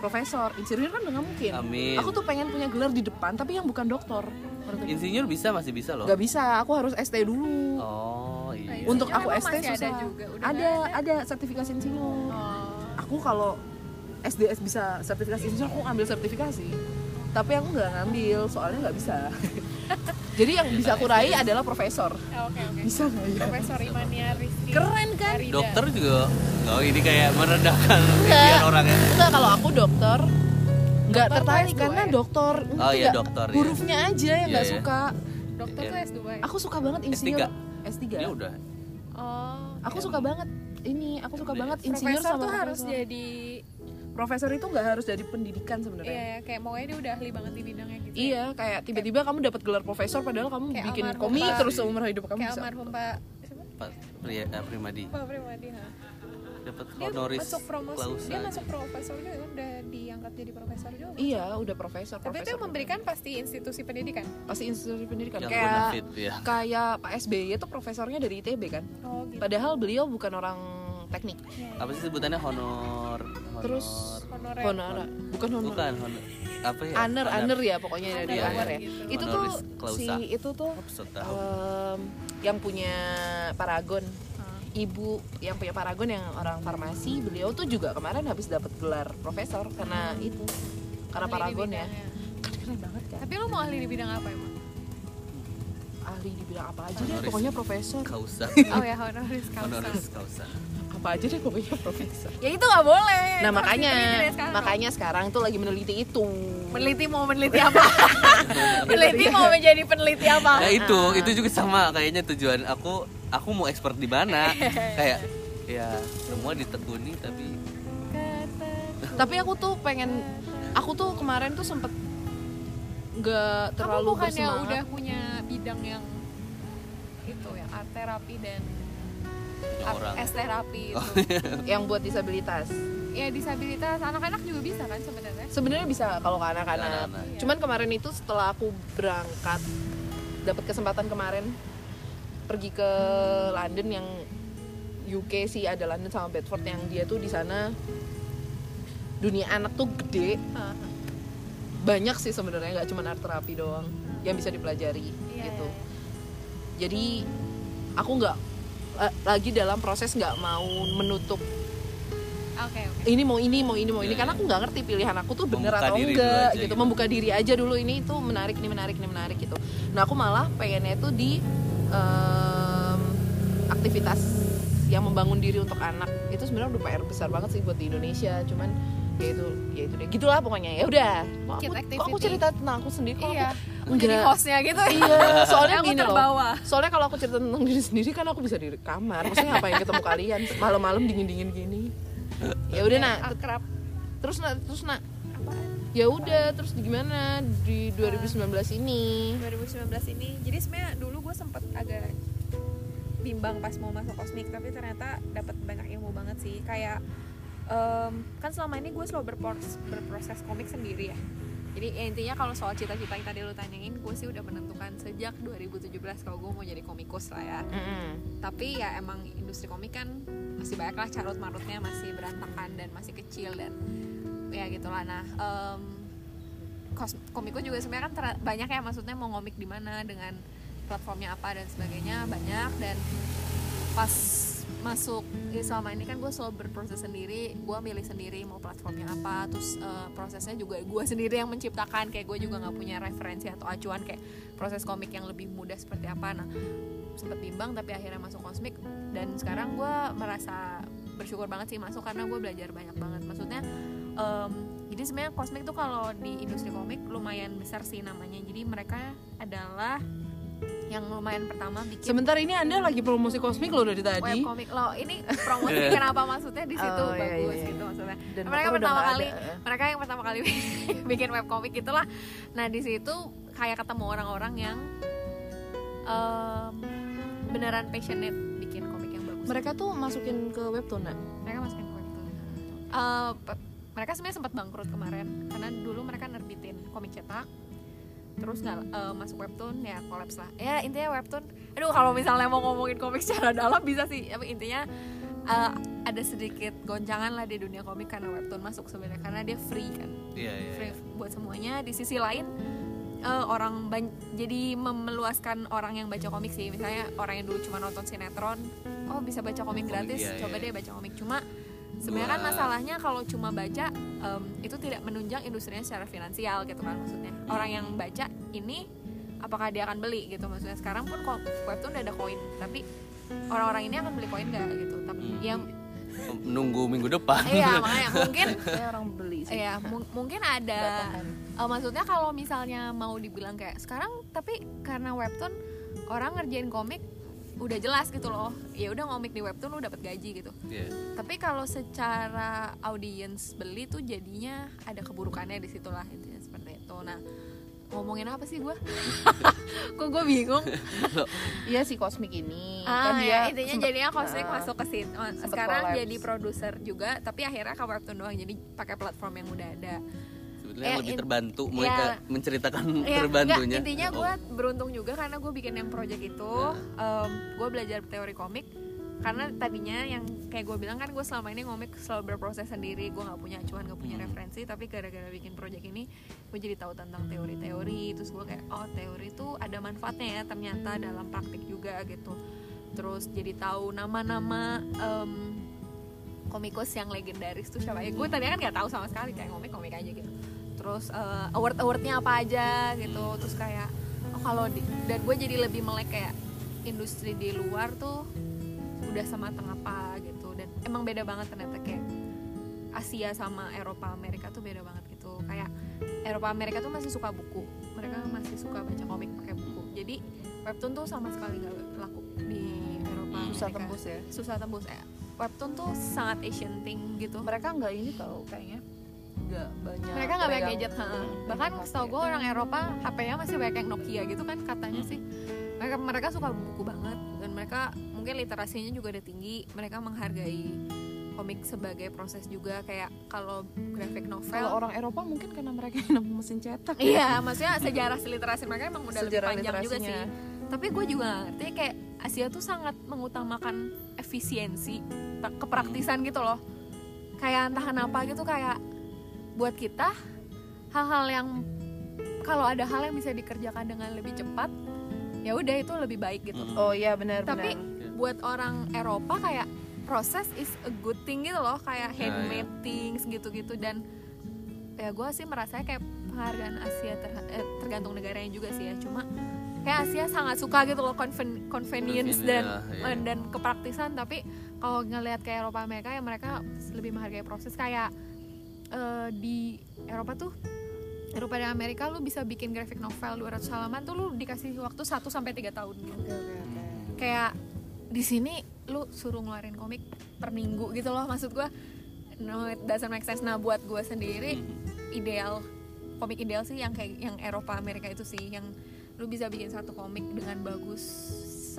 profesor insinyur kan nggak mungkin Amin. aku tuh pengen punya gelar di depan tapi yang bukan dokter? Insinyur bisa masih bisa loh. nggak bisa aku harus ST dulu Oh iya. untuk Insinyur aku emang ST masih ada susah juga, udah ada ada? ada sertifikasi insinyur oh. aku kalau SDS bisa sertifikasi insinyur aku ambil sertifikasi tapi aku nggak ngambil soalnya nggak bisa jadi yang bisa aku raih adalah profesor Oh, oke oke bisa nggak ya Profesor Imania Rizky keren kan Farida. Dokter juga oh ini kayak merendahkan impian orangnya. enggak kalau aku dokter nggak tertarik tuh S2 karena ya? dokter Oh iya, nggak, dokter, ya. hurufnya aja yang nggak Iya, iya. suka Dokter Iya. tuh S2 ya? aku suka banget insinyur S3, Dia udah. Oh aku suka banget ini aku suka Iya. banget insinyur Profesor sama tuh harus jadi profesor itu nggak harus dari pendidikan sebenarnya Iya kayak pokoknya dia udah ahli banget di bidangnya gitu ya. Iya, kayak tiba-tiba kamu dapat gelar profesor padahal kamu Kayak bikin komik Pak- terus seumur hidup kamu Kayak bisa. almarhum Pak siapa? Pak Pria, eh, Primadi Pak Primadi ha. dapat Dia honoris masuk promosi clausa. Dia masuk profesor juga kan udah diangkat jadi profesor juga Iya, udah profesor. Tapi itu profesor. yang memberikan pasti institusi pendidikan pasti institusi pendidikan yang kayak bonafit ya. kayak Pak SBY itu profesornya dari ITB kan. Oh gitu Padahal beliau bukan orang teknik. Iya, Apa sih sebutannya honor? honor Terus Honorer honor, bukan honor. bukan honor apa ya? Honor, honor ya pokoknya dari Honor, honor ya. gitu. Itu tuh si itu tuh em, yang punya Paragon Ah. ibu yang punya Paragon yang orang farmasi beliau tuh juga kemarin habis dapat gelar profesor karena itu karena Ahli Paragon ya kan keren banget kan Tapi lo mau ahli di bidang apa emang? ahli di bidang apa aja deh Honoris pokoknya profesor Causa. Oh ya honoris causa Honoris causa. Apa aja deh pokoknya profesor Ya itu gak boleh nah Itu makanya sekarang. makanya sekarang tuh lagi meneliti itu Meneliti mau meneliti apa? meneliti mau menjadi peneliti apa? Nah itu, itu juga sama kayaknya tujuan aku. Aku mau expert di mana? Kayak ya semua ditekuni tapi tapi aku tuh pengen aku tuh kemarin tuh sempet nggak Kamu terlalu bukannya bersemangat udah punya bidang yang itu ya art terapi dan orang. es terapi itu. yang buat disabilitas. Ya disabilitas. Anak-anak juga bisa kan sebenarnya. sebenarnya bisa kalau ke anak-anak. Anak-anak. cuman kemarin itu setelah aku berangkat dapat kesempatan kemarin pergi ke London yang UK sih ada London sama Bedford yang dia tuh di sana. Dunia anak tuh gede. Banyak sih sebenarnya nggak cuma art terapi doang yang bisa dipelajari Iya, gitu. iya, jadi aku nggak lagi dalam proses nggak mau menutup. Oke oke. ini mau ini mau ini mau ini Iya, karena iya. aku nggak ngerti pilihan aku tuh bener Membuka atau enggak aja gitu. gitu. membuka diri aja dulu ini tuh menarik ini menarik ini menarik gitu nah aku malah pengennya tuh di em, aktivitas yang membangun diri untuk anak itu sebenarnya udah PR besar banget sih buat di Indonesia cuman ya itu ya itu deh gitulah pokoknya ya udah kok aku, kok aku cerita tentang aku sendiri kok Iya. aku, Menjadi enggak. hostnya gitu. iya soalnya Aku gini loh. terbawa. soalnya kalau aku cerita tentang diri sendiri kan aku bisa di kamar. Maksudnya ngapain ketemu kalian? Malam-malam dingin-dingin gini. Ya udah nak. Akrab. terus nak terus nak. Ya udah terus gimana di 2019 ini? 2019 ini. Jadi sebenarnya dulu gue sempet agak bimbang pas mau masuk kosmik tapi ternyata dapat banyak ilmu banget sih. Kayak em, kan selama ini gue selalu berpros- berproses komik sendiri ya jadi ya intinya kalau soal cita-cita yang tadi lo tanyain gue sih udah menentukan sejak 2017 kalau gue mau jadi komikus lah ya. Tapi ya emang industri komik kan masih banyak lah carut marutnya masih berantakan dan masih kecil dan ya gitulah. Nah kos- komiko juga sebenarnya kan ter- banyak ya maksudnya mau ngomik di mana dengan platformnya apa dan sebagainya banyak. Dan pas masuk ya selama ini kan gue selalu berproses sendiri gue milih sendiri mau platformnya apa terus eh, prosesnya juga gue sendiri yang menciptakan kayak gue juga nggak punya referensi atau acuan kayak proses komik yang lebih mudah seperti apa. Nah sempet bimbang tapi akhirnya masuk kosmik dan sekarang gue merasa bersyukur banget sih masuk karena gue belajar banyak banget. Maksudnya em, jadi sebenarnya kosmik tuh kalau di industri komik lumayan besar sih namanya. Jadi mereka adalah yang lumayan pertama bikin sebentar ini anda lagi promosi kosmik loh dari tadi. Web komik lo ini promosi kenapa maksudnya di situ Oh, iya, bagus iya, iya. gitu maksudnya. Dan mereka pertama kali ada. mereka yang pertama kali bikin web komik itulah nah di situ kayak ketemu orang-orang yang em, beneran passionate bikin komik yang bagus. Mereka tuh masukin ke webtoon nak? Mereka masukin ke webtoon. Eh, pe- mereka sebenarnya sempat bangkrut kemarin karena dulu mereka nerbitin komik cetak terus nggak eh, masuk webtoon ya kolaps lah. Ya intinya webtoon. Aduh kalau misalnya mau ngomongin komik secara dalam bisa sih. Tapi intinya eh, ada sedikit goncangan lah di dunia komik karena webtoon masuk sebenarnya. Karena dia free kan. Iya, iya. free buat semuanya. Di sisi lain eh, orang jadi memeluaskan orang yang baca komik sih. Misalnya orang yang dulu cuma nonton sinetron oh bisa baca komik gratis iya, coba iya. deh baca komik. Cuma sebenarnya kan masalahnya kalau cuma baca em, itu tidak menunjang industrinya secara finansial gitu kan maksudnya orang yang baca ini apakah dia akan beli gitu maksudnya sekarang pun kok webtoon udah ada koin tapi orang-orang ini akan beli koin nggak gitu tapi Hmm. yang Nunggu minggu depan. iya makanya mungkin orang beli sih. Iya, mung- mungkin ada. eh, maksudnya kalau misalnya mau dibilang kayak sekarang, tapi karena webtoon orang ngerjain komik udah jelas gitu loh. Ya udah ngomik di webtoon lu dapat gaji gitu. Iya. Tapi kalau secara audience beli tuh jadinya ada keburukannya di situ lah intinya seperti itu. Nah, ngomongin apa sih gue? Kok gue bingung? Iya si kosmik ini Ah, kan dia ya, intinya sempet- jadinya Cosmic Ah. masuk ke situ. Sekarang collapse. jadi produser juga, tapi akhirnya ke webtoon doang. Jadi pakai platform yang udah ada. Sebetulnya Eh, lebih in- terbantu iya. mereka menceritakan Iya, terbantunya. enggak, intinya Oh, gue beruntung juga karena gue bikin yang project itu. Gue belajar teori komik. Karena tadinya yang kayak gue bilang kan gue selama ini ngomik selalu berproses sendiri. Gue nggak punya acuan nggak punya Hmm. referensi. Tapi gara-gara bikin project ini gue jadi tahu tentang teori-teori. Terus gue kayak oh teori itu ada manfaatnya ya ternyata dalam praktik juga gitu. Terus jadi tahu nama-nama em, komikus yang legendaris tuh siapa. Ya gue tadinya kan nggak tahu sama sekali kayak ngomik-komik aja gitu terus eh, award-awardnya apa aja gitu. Terus kayak oh kalau dan gue jadi lebih melek kayak industri di luar tuh udah sematang apa gitu. Dan emang beda banget ternyata kayak Asia sama Eropa Amerika tuh beda banget gitu. Kayak Eropa Amerika tuh masih suka buku. Mereka masih suka baca komik pakai buku. Jadi webtoon tuh sama sekali nggak laku di Eropa susah Amerika. tembus ya? Susah tembus. Ya webtoon tuh sangat Asian thing gitu. Mereka nggak ini tau kayaknya nggak banyak mereka nggak banyak gadget ha. Hmm, bahkan setahu gue orang Eropa HP-nya masih banyak yang Nokia gitu kan katanya sih. Mereka mereka suka buku banget dan mereka mungkin literasinya juga udah tinggi. Mereka menghargai komik sebagai proses juga kayak kalau graphic kalau novel orang Eropa mungkin karena mereka yang nemu mesin cetak. Iya maksudnya sejarah literasi mereka emang udah lebih Sejarah panjang juga sih. Tapi gue juga nggak ngerti kayak Asia tuh sangat mengutamakan efisiensi pra- kepraktisan gitu loh. Kayak entah kenapa gitu kayak buat kita hal-hal yang kalau ada hal yang bisa dikerjakan dengan lebih cepat ya udah itu lebih baik gitu. Hmm. oh iya benar tapi benar. buat orang Eropa kayak proses is a good thing gitu loh kayak Ya, handmade things gitu-gitu. Dan ya gue sih merasa kayak penghargaan Asia ter- eh, tergantung negaranya juga sih ya. Cuma kayak Asia sangat suka gitu loh conven- convenience dan ya, iya. dan kepraktisan. Tapi kalau ngelihat kayak Eropa Amerika ya mereka lebih menghargai proses. Kayak eh, di Eropa tuh Eropa dan Amerika lu bisa bikin graphic novel 200 halaman tuh lu dikasih waktu 1 sampai 3 tahun. Gitu Oke, oke, oke. kayak di sini lu suruh ngeluarin komik per minggu gitu loh maksud gua. No it doesn't make sense. Nah buat gua sendiri ideal komik ideal sih yang kayak yang Eropa Amerika itu sih yang lu bisa bikin satu komik dengan bagus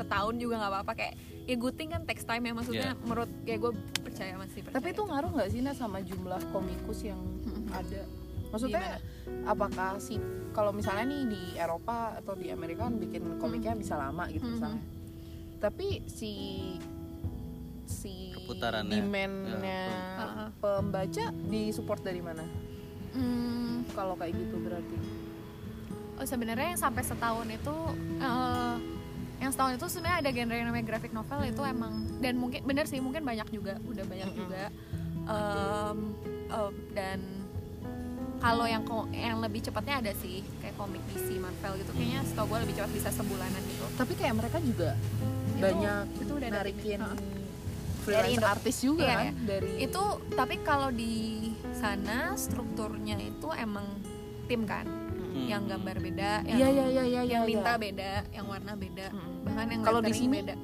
setahun juga nggak apa-apa. Kayak ya good thing kan text time ya. Maksudnya Yeah. menurut kayak gue percaya masih percaya tapi itu ngaruh nggak sih Nah sama jumlah komikus yang ada? Maksudnya apakah si kalau misalnya nih di Eropa atau di Amerika kan bikin komiknya bisa lama gitu Mhm. misalnya. Tapi si si Keputarannya. demandnya Ya. pembaca disupport dari mana? Hmm, kalau kayak gitu berarti. Oh sebenarnya yang sampai setahun itu eh, yang setahun itu sebenarnya ada genre yang namanya graphic novel itu emang dan mungkin bener sih mungkin banyak juga udah banyak Mm-mm. juga Em, em, dan kalau yang yang lebih cepatnya ada sih kayak komik DC Marvel gitu kayaknya setahu gue lebih cepat bisa sebulanan gitu tapi kayak mereka juga Itu- banyak itu udah dari narikin freelance Indo. artis juga Iya, kan iya. dari itu tapi kalau di sana strukturnya itu emang tim kan Hmm. yang gambar beda yang iya iya iya iya yang iya. tinta beda, yang warna beda, Mm-mm. bahkan yang Kalau di sini? beda.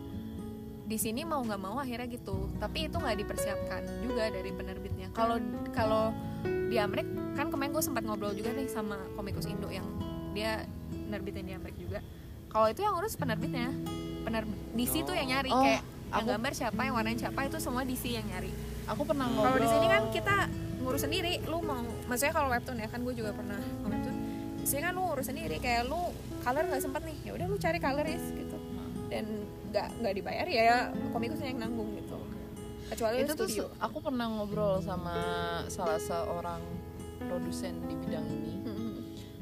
Di sini mau nggak mau akhirnya gitu, tapi itu nggak dipersiapkan juga dari penerbitnya. Kalau kalau di Amerika kan kemarin gue sempat ngobrol juga nih sama komikus Indo yang dia nerbitin di Amerika juga. Kalau itu yang urus penerbitnya, penerbit DC tuh yang nyari Oh, kayak yang aku- gambar siapa, yang warnanya siapa itu semua DC yang nyari. aku pernah Kalau di ngobrol sini kan kita ngurus sendiri lu mau maksudnya kalau webtoon ya kan gue juga pernah webtoon sih kan lu ngurus sendiri kayak lu color nggak sempet nih. Ya udah lu cari colorist gitu. Dan nggak nggak dibayar ya komikusnya yang nanggung gitu. Kecuali itu tuh studio. aku pernah ngobrol sama salah seorang produsen di bidang ini. Mhm.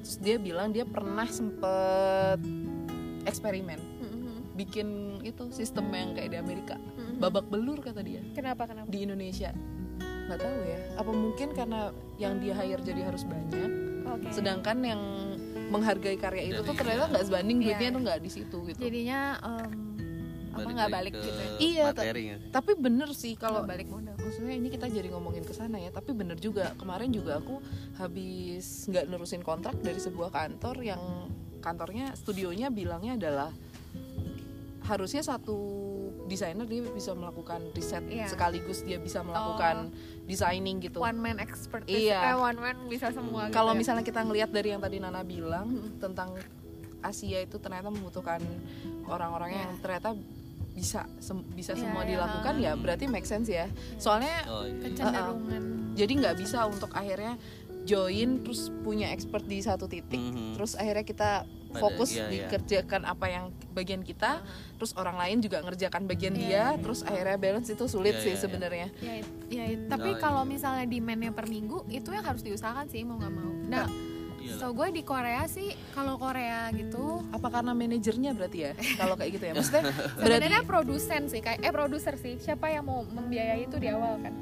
terus dia bilang dia pernah sempet eksperimen Mhm. bikin itu sistem yang kayak di Amerika. Mhm. babak belur kata dia. Kenapa kenapa? Di Indonesia. Nggak tahu ya. Apa mungkin karena yang dia hire jadi harus banyak oke. Sedangkan yang menghargai karya itu tuh ternyata nggak sebanding Iya. duitnya tuh nggak di situ gitu. Jadinya em, apa nggak balik gitu ya? Iya, materi tapi bener sih kalau balik modal. maksudnya ini kita jadi ngomongin ke sana ya tapi bener juga kemarin juga aku habis nggak nerusin kontrak dari sebuah kantor yang kantornya studionya bilangnya adalah harusnya satu desainer dia bisa melakukan riset Iya. sekaligus dia bisa melakukan designing gitu one man expertise Iya. eh, one man bisa semua gitu kalau ya. misalnya kita ngelihat dari yang tadi Nana bilang tentang Asia itu ternyata membutuhkan orang-orang yang Iya. ternyata bisa sem- bisa Iya, semua iya. dilakukan ya berarti make sense ya soalnya Oh, iya. kecenderungan jadi nggak bisa untuk akhirnya join terus punya expert di satu titik Mhm. terus akhirnya kita Pada- fokus iya, iya. dikerjakan apa yang bagian kita terus orang lain juga ngerjakan bagian Iya. dia terus akhirnya balance itu sulit Iya, sih iya, iya. sebenarnya ya, ya tapi Oh, kalau iya. misalnya demandnya per minggu itu yang harus diusahakan sih mau nggak mau nah Iya so gue di Korea sih kalau Korea gitu apa karena manajernya berarti ya kalau kayak gitu ya maksudnya berarti sebenarnya produsen sih kayak eh produser sih siapa yang mau membiayai itu di awal kan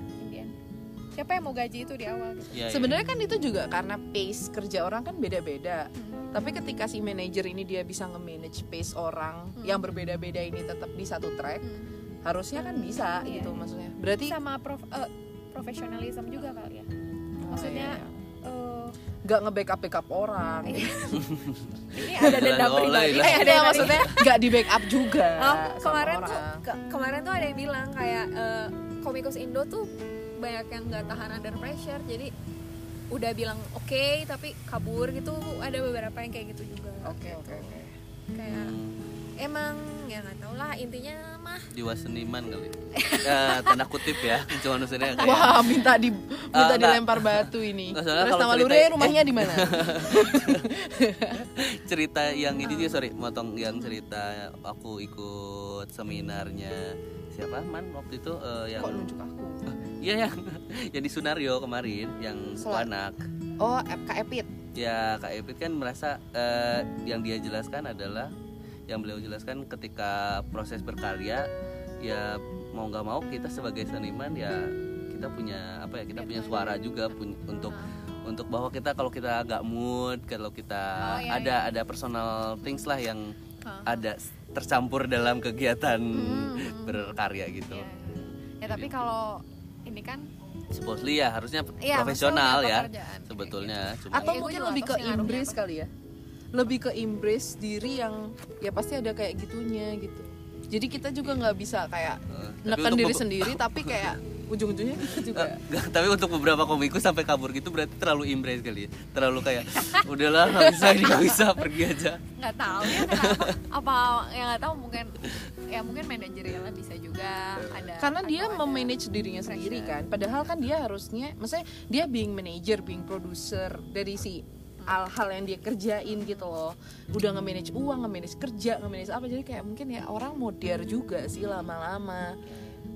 siapa yang mau gaji itu di awal gitu. Iya. sebenarnya kan itu juga karena pace kerja orang kan beda-beda. Hmm. tapi ketika si manajer ini dia bisa nge-manage pace orang yang berbeda-beda ini tetap di satu track Hmm. harusnya kan bisa Iya. gitu maksudnya. Berarti sama prof, eh, profesionalism juga kali ya. Maksudnya Oh, iya. eh, nggak nge-backup backup orang ini ada dendam Oh, pribadi. Eh, ada yang maksudnya nggak di backup juga Oh, kemarin tuh ke- kemarin tuh ada yang bilang kayak eh, komikus Indo tuh banyak yang nggak tahan under pressure jadi udah bilang oke tapi kabur gitu. Ada beberapa yang kayak gitu juga. Oke oke oke. Kayak emang ya nggak tau lah intinya mah. Jiwa seniman kali. Ya, tanda kutip ya cuma maksudnya kayak wah minta di minta enggak. dilempar batu ini. Nggak, terus kalau nama cerita- Lure rumahnya di mana? Cerita yang ini juga sorry motong yang cerita aku ikut seminarnya. Siapa? Man waktu itu eh, yang kok nunjuk aku? Iya yang yang di Sunario kemarin yang Sel- anak oh FK Epit. Ya Kak Epit kan merasa eh, yang dia jelaskan adalah yang beliau jelaskan ketika proses berkarya ya mau nggak mau kita sebagai seniman ya kita punya apa ya kita punya suara juga pun- untuk untuk bahwa kita kalau kita agak mood kalau kita Oh, iya, ada ada personal things lah yang Hah. ada tercampur dalam kegiatan Hmm. berkarya gitu ya, ya tapi kalau ini kan supposedly ya harusnya Iya, profesional maksudnya ya pekerjaan. sebetulnya cuma atau Iya, gua mungkin lebih ke apa. kali ya lebih ke embrace diri yang ya pasti ada kayak gitunya gitu. Jadi kita juga nggak bisa kayak Eh, tapi neken diri sendiri tapi kayak ujung-ujungnya kita juga. Nggak, tapi untuk beberapa komikus sampai kabur gitu berarti terlalu embrace kali ya. Terlalu kayak udahlah nggak bisa ini nggak bisa pergi aja. Nggak tahu ya kenapa apa yang nggak tahu mungkin ya mungkin manajerialnya bisa juga ada karena dia memanage dirinya sendiri kan. Padahal kan dia harusnya maksudnya dia being manager being producer dari si hal-hal yang dia kerjain gitu loh. Udah nge-manage uang nge-manage kerja nge-manage apa. Jadi kayak mungkin ya orang modern juga sih lama-lama.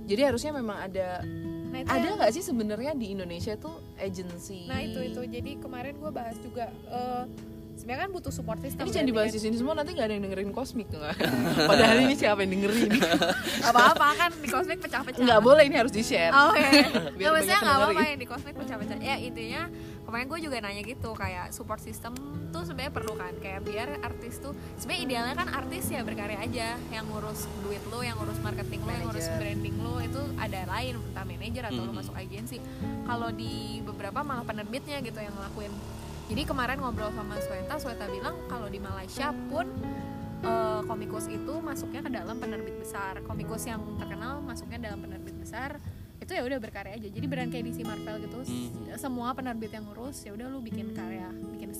Jadi harusnya memang ada nah, itu ada yang- nggak sih sebenarnya di Indonesia tuh agency? Nah itu itu. Jadi kemarin gue bahas juga eh, sebenarnya kan butuh support system ini jangan dibahas di sini semua nanti nggak ada yang dengerin kosmik tuh padahal ini siapa yang dengerin. Nggak apa-apa kan di kosmik pecah-pecah. Nggak boleh ini harus di share Oh, Oke, Biar Nggak, apa-apa yang di kosmik pecah-pecah. Ya intinya kemarin gue juga nanya gitu kayak support system tuh sebenarnya perlu kan kayak biar artis tuh sebenarnya idealnya kan artis ya berkarya aja yang ngurus duit lo, yang ngurus marketing lo, yang ngurus branding lo itu ada lain entah manajer atau lo Mhm. masuk agensi. Kalau di beberapa malah penerbitnya gitu yang ngelakuin. Jadi kemarin ngobrol sama Sweta, Sweta bilang kalau di Malaysia pun eh, komikus itu masuknya ke dalam penerbit besar. Komikus yang terkenal masuknya dalam penerbit besar itu ya udah berkarya aja. Jadi beran kayak DC Marvel gitu, s- Hmm. semua penerbit yang ngurus ya udah lu bikin karya, bikin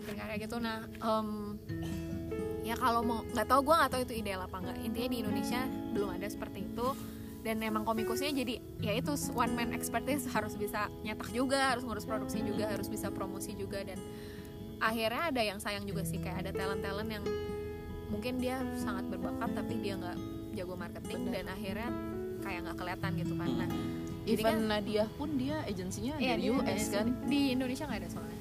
bikin karya gitu. Nah, em, ya kalau mau nggak tahu gue nggak tahu itu ideal apa enggak. Intinya di Indonesia belum ada seperti itu. dan emang komikusnya jadi ya itu one man expertise harus bisa nyetak juga harus ngurus produksi juga harus bisa promosi juga dan akhirnya ada yang sayang juga sih kayak ada talent talent yang mungkin dia sangat berbakat tapi dia nggak jago marketing Bener. dan akhirnya kayak nggak kelihatan gitu kan. Nah jadi Even kan Nadia pun dia agensinya Iya, dari US kan? Di Indonesia nggak ada soalnya.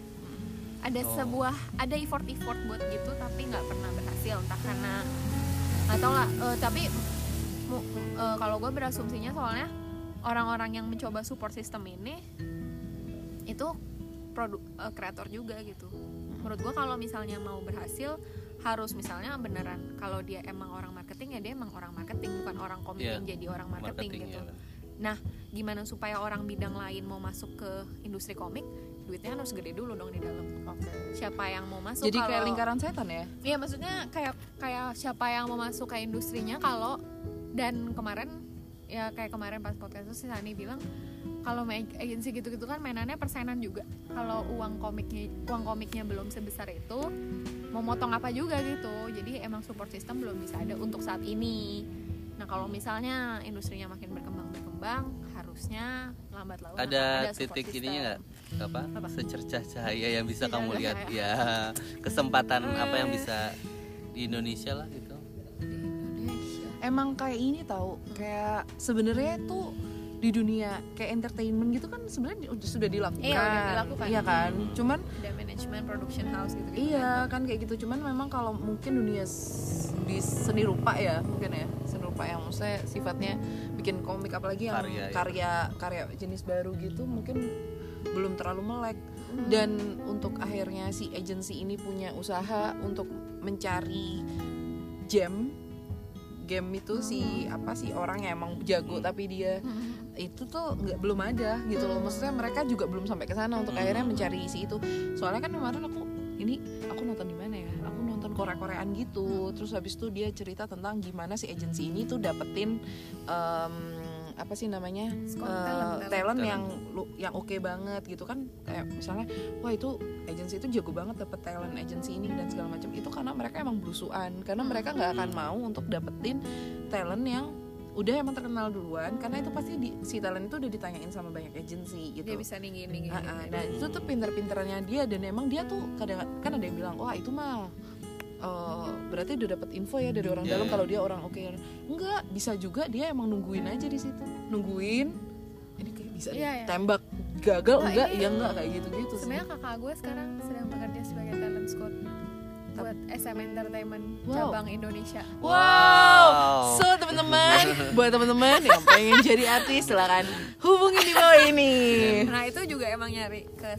Ada Oh. sebuah ada effort effort buat gitu tapi nggak pernah berhasil. Entah karena nggak tahu lah eh, tapi eh, kalau gue berasumsinya soalnya orang-orang yang mencoba support system ini itu produk eh, kreator juga gitu. Menurut gue kalau misalnya mau berhasil harus misalnya beneran kalau dia emang orang marketing ya dia emang orang marketing bukan orang komik Iya, yang jadi orang marketing, marketing gitu ya. Nah, gimana supaya orang bidang lain mau masuk ke industri komik? Duitnya harus gede dulu dong di dalam. Siapa yang mau masuk? jadi kayak kalau- lingkaran setan ya Iya, maksudnya kayak kayak siapa yang mau masuk ke industrinya kalau dan kemarin ya kayak kemarin pas podcast itu si Sani bilang kalau agensi gitu-gitu kan mainannya persenan juga. Kalau uang komiknya uang komiknya belum sebesar itu, mau motong apa juga gitu. Jadi emang support system belum bisa ada untuk saat ini. Nah, kalau misalnya industrinya makin berkembang berkembang, harusnya lambat laun ada support titik ininya nggak apa, Apa? secercah cahaya yang bisa Secercah kamu lihat cahaya. ya kesempatan apa yang Eh. bisa di Indonesia lah gitu. Emang kayak ini tahu kayak sebenarnya tuh di dunia kayak entertainment gitu kan sebenarnya sudah dilakukan Iya, udah dilakukan. iya kan cuman Ada manajemen production house gitu. iya kan kayak gitu cuman memang kalau mungkin dunia di seni rupa ya mungkin ya seni rupa yang maksudnya sifatnya bikin komik apalagi yang Karya, ya. karya karya jenis baru gitu mungkin belum terlalu melek Hmm. dan untuk akhirnya si agency ini punya usaha untuk mencari gem game itu si apa sih orang yang emang jago Hmm. tapi dia Hmm. itu tuh nggak belum ada gitu loh. Maksudnya mereka juga belum sampai ke sana untuk Hmm. akhirnya mencari isi itu. Soalnya kan kemarin aku ini aku nonton di mana ya? Aku nonton Korea-Koreaan gitu. Terus habis itu dia cerita tentang gimana si agency ini tuh dapetin em, apa sih namanya Skor- Eh, talent, talent, talent. yang lu- yang oke banget gitu kan kayak misalnya wah itu agency itu jago banget dapet talent agency ini dan segala macam itu karena mereka emang belusuan karena Hmm. mereka nggak akan mau untuk dapetin talent yang udah emang terkenal duluan karena itu pasti di, si talent itu udah ditanyain sama banyak agency gitu Dia bisa nih gini gini. Ah, ah. nah itu tuh pinter-pinterannya dia dan emang dia tuh kadang kan ada yang bilang wah itu mah eh, berarti udah dapet info ya dari orang Iya, dalam iya. kalau dia orang oke enggak bisa juga dia emang nungguin aja di situ nungguin ini kayak bisa Iya, iya. tembak gagal Wah, enggak ini- ya enggak kayak gitu gitu sih Sebenarnya kakak gue sekarang sedang bekerja sebagai talent scout buat SM Entertainment Wow. cabang Indonesia. Wow, Wow. so teman-teman, buat teman-teman yang pengen jadi artis silakan hubungi di bawah ini. Nah itu juga emang nyari ke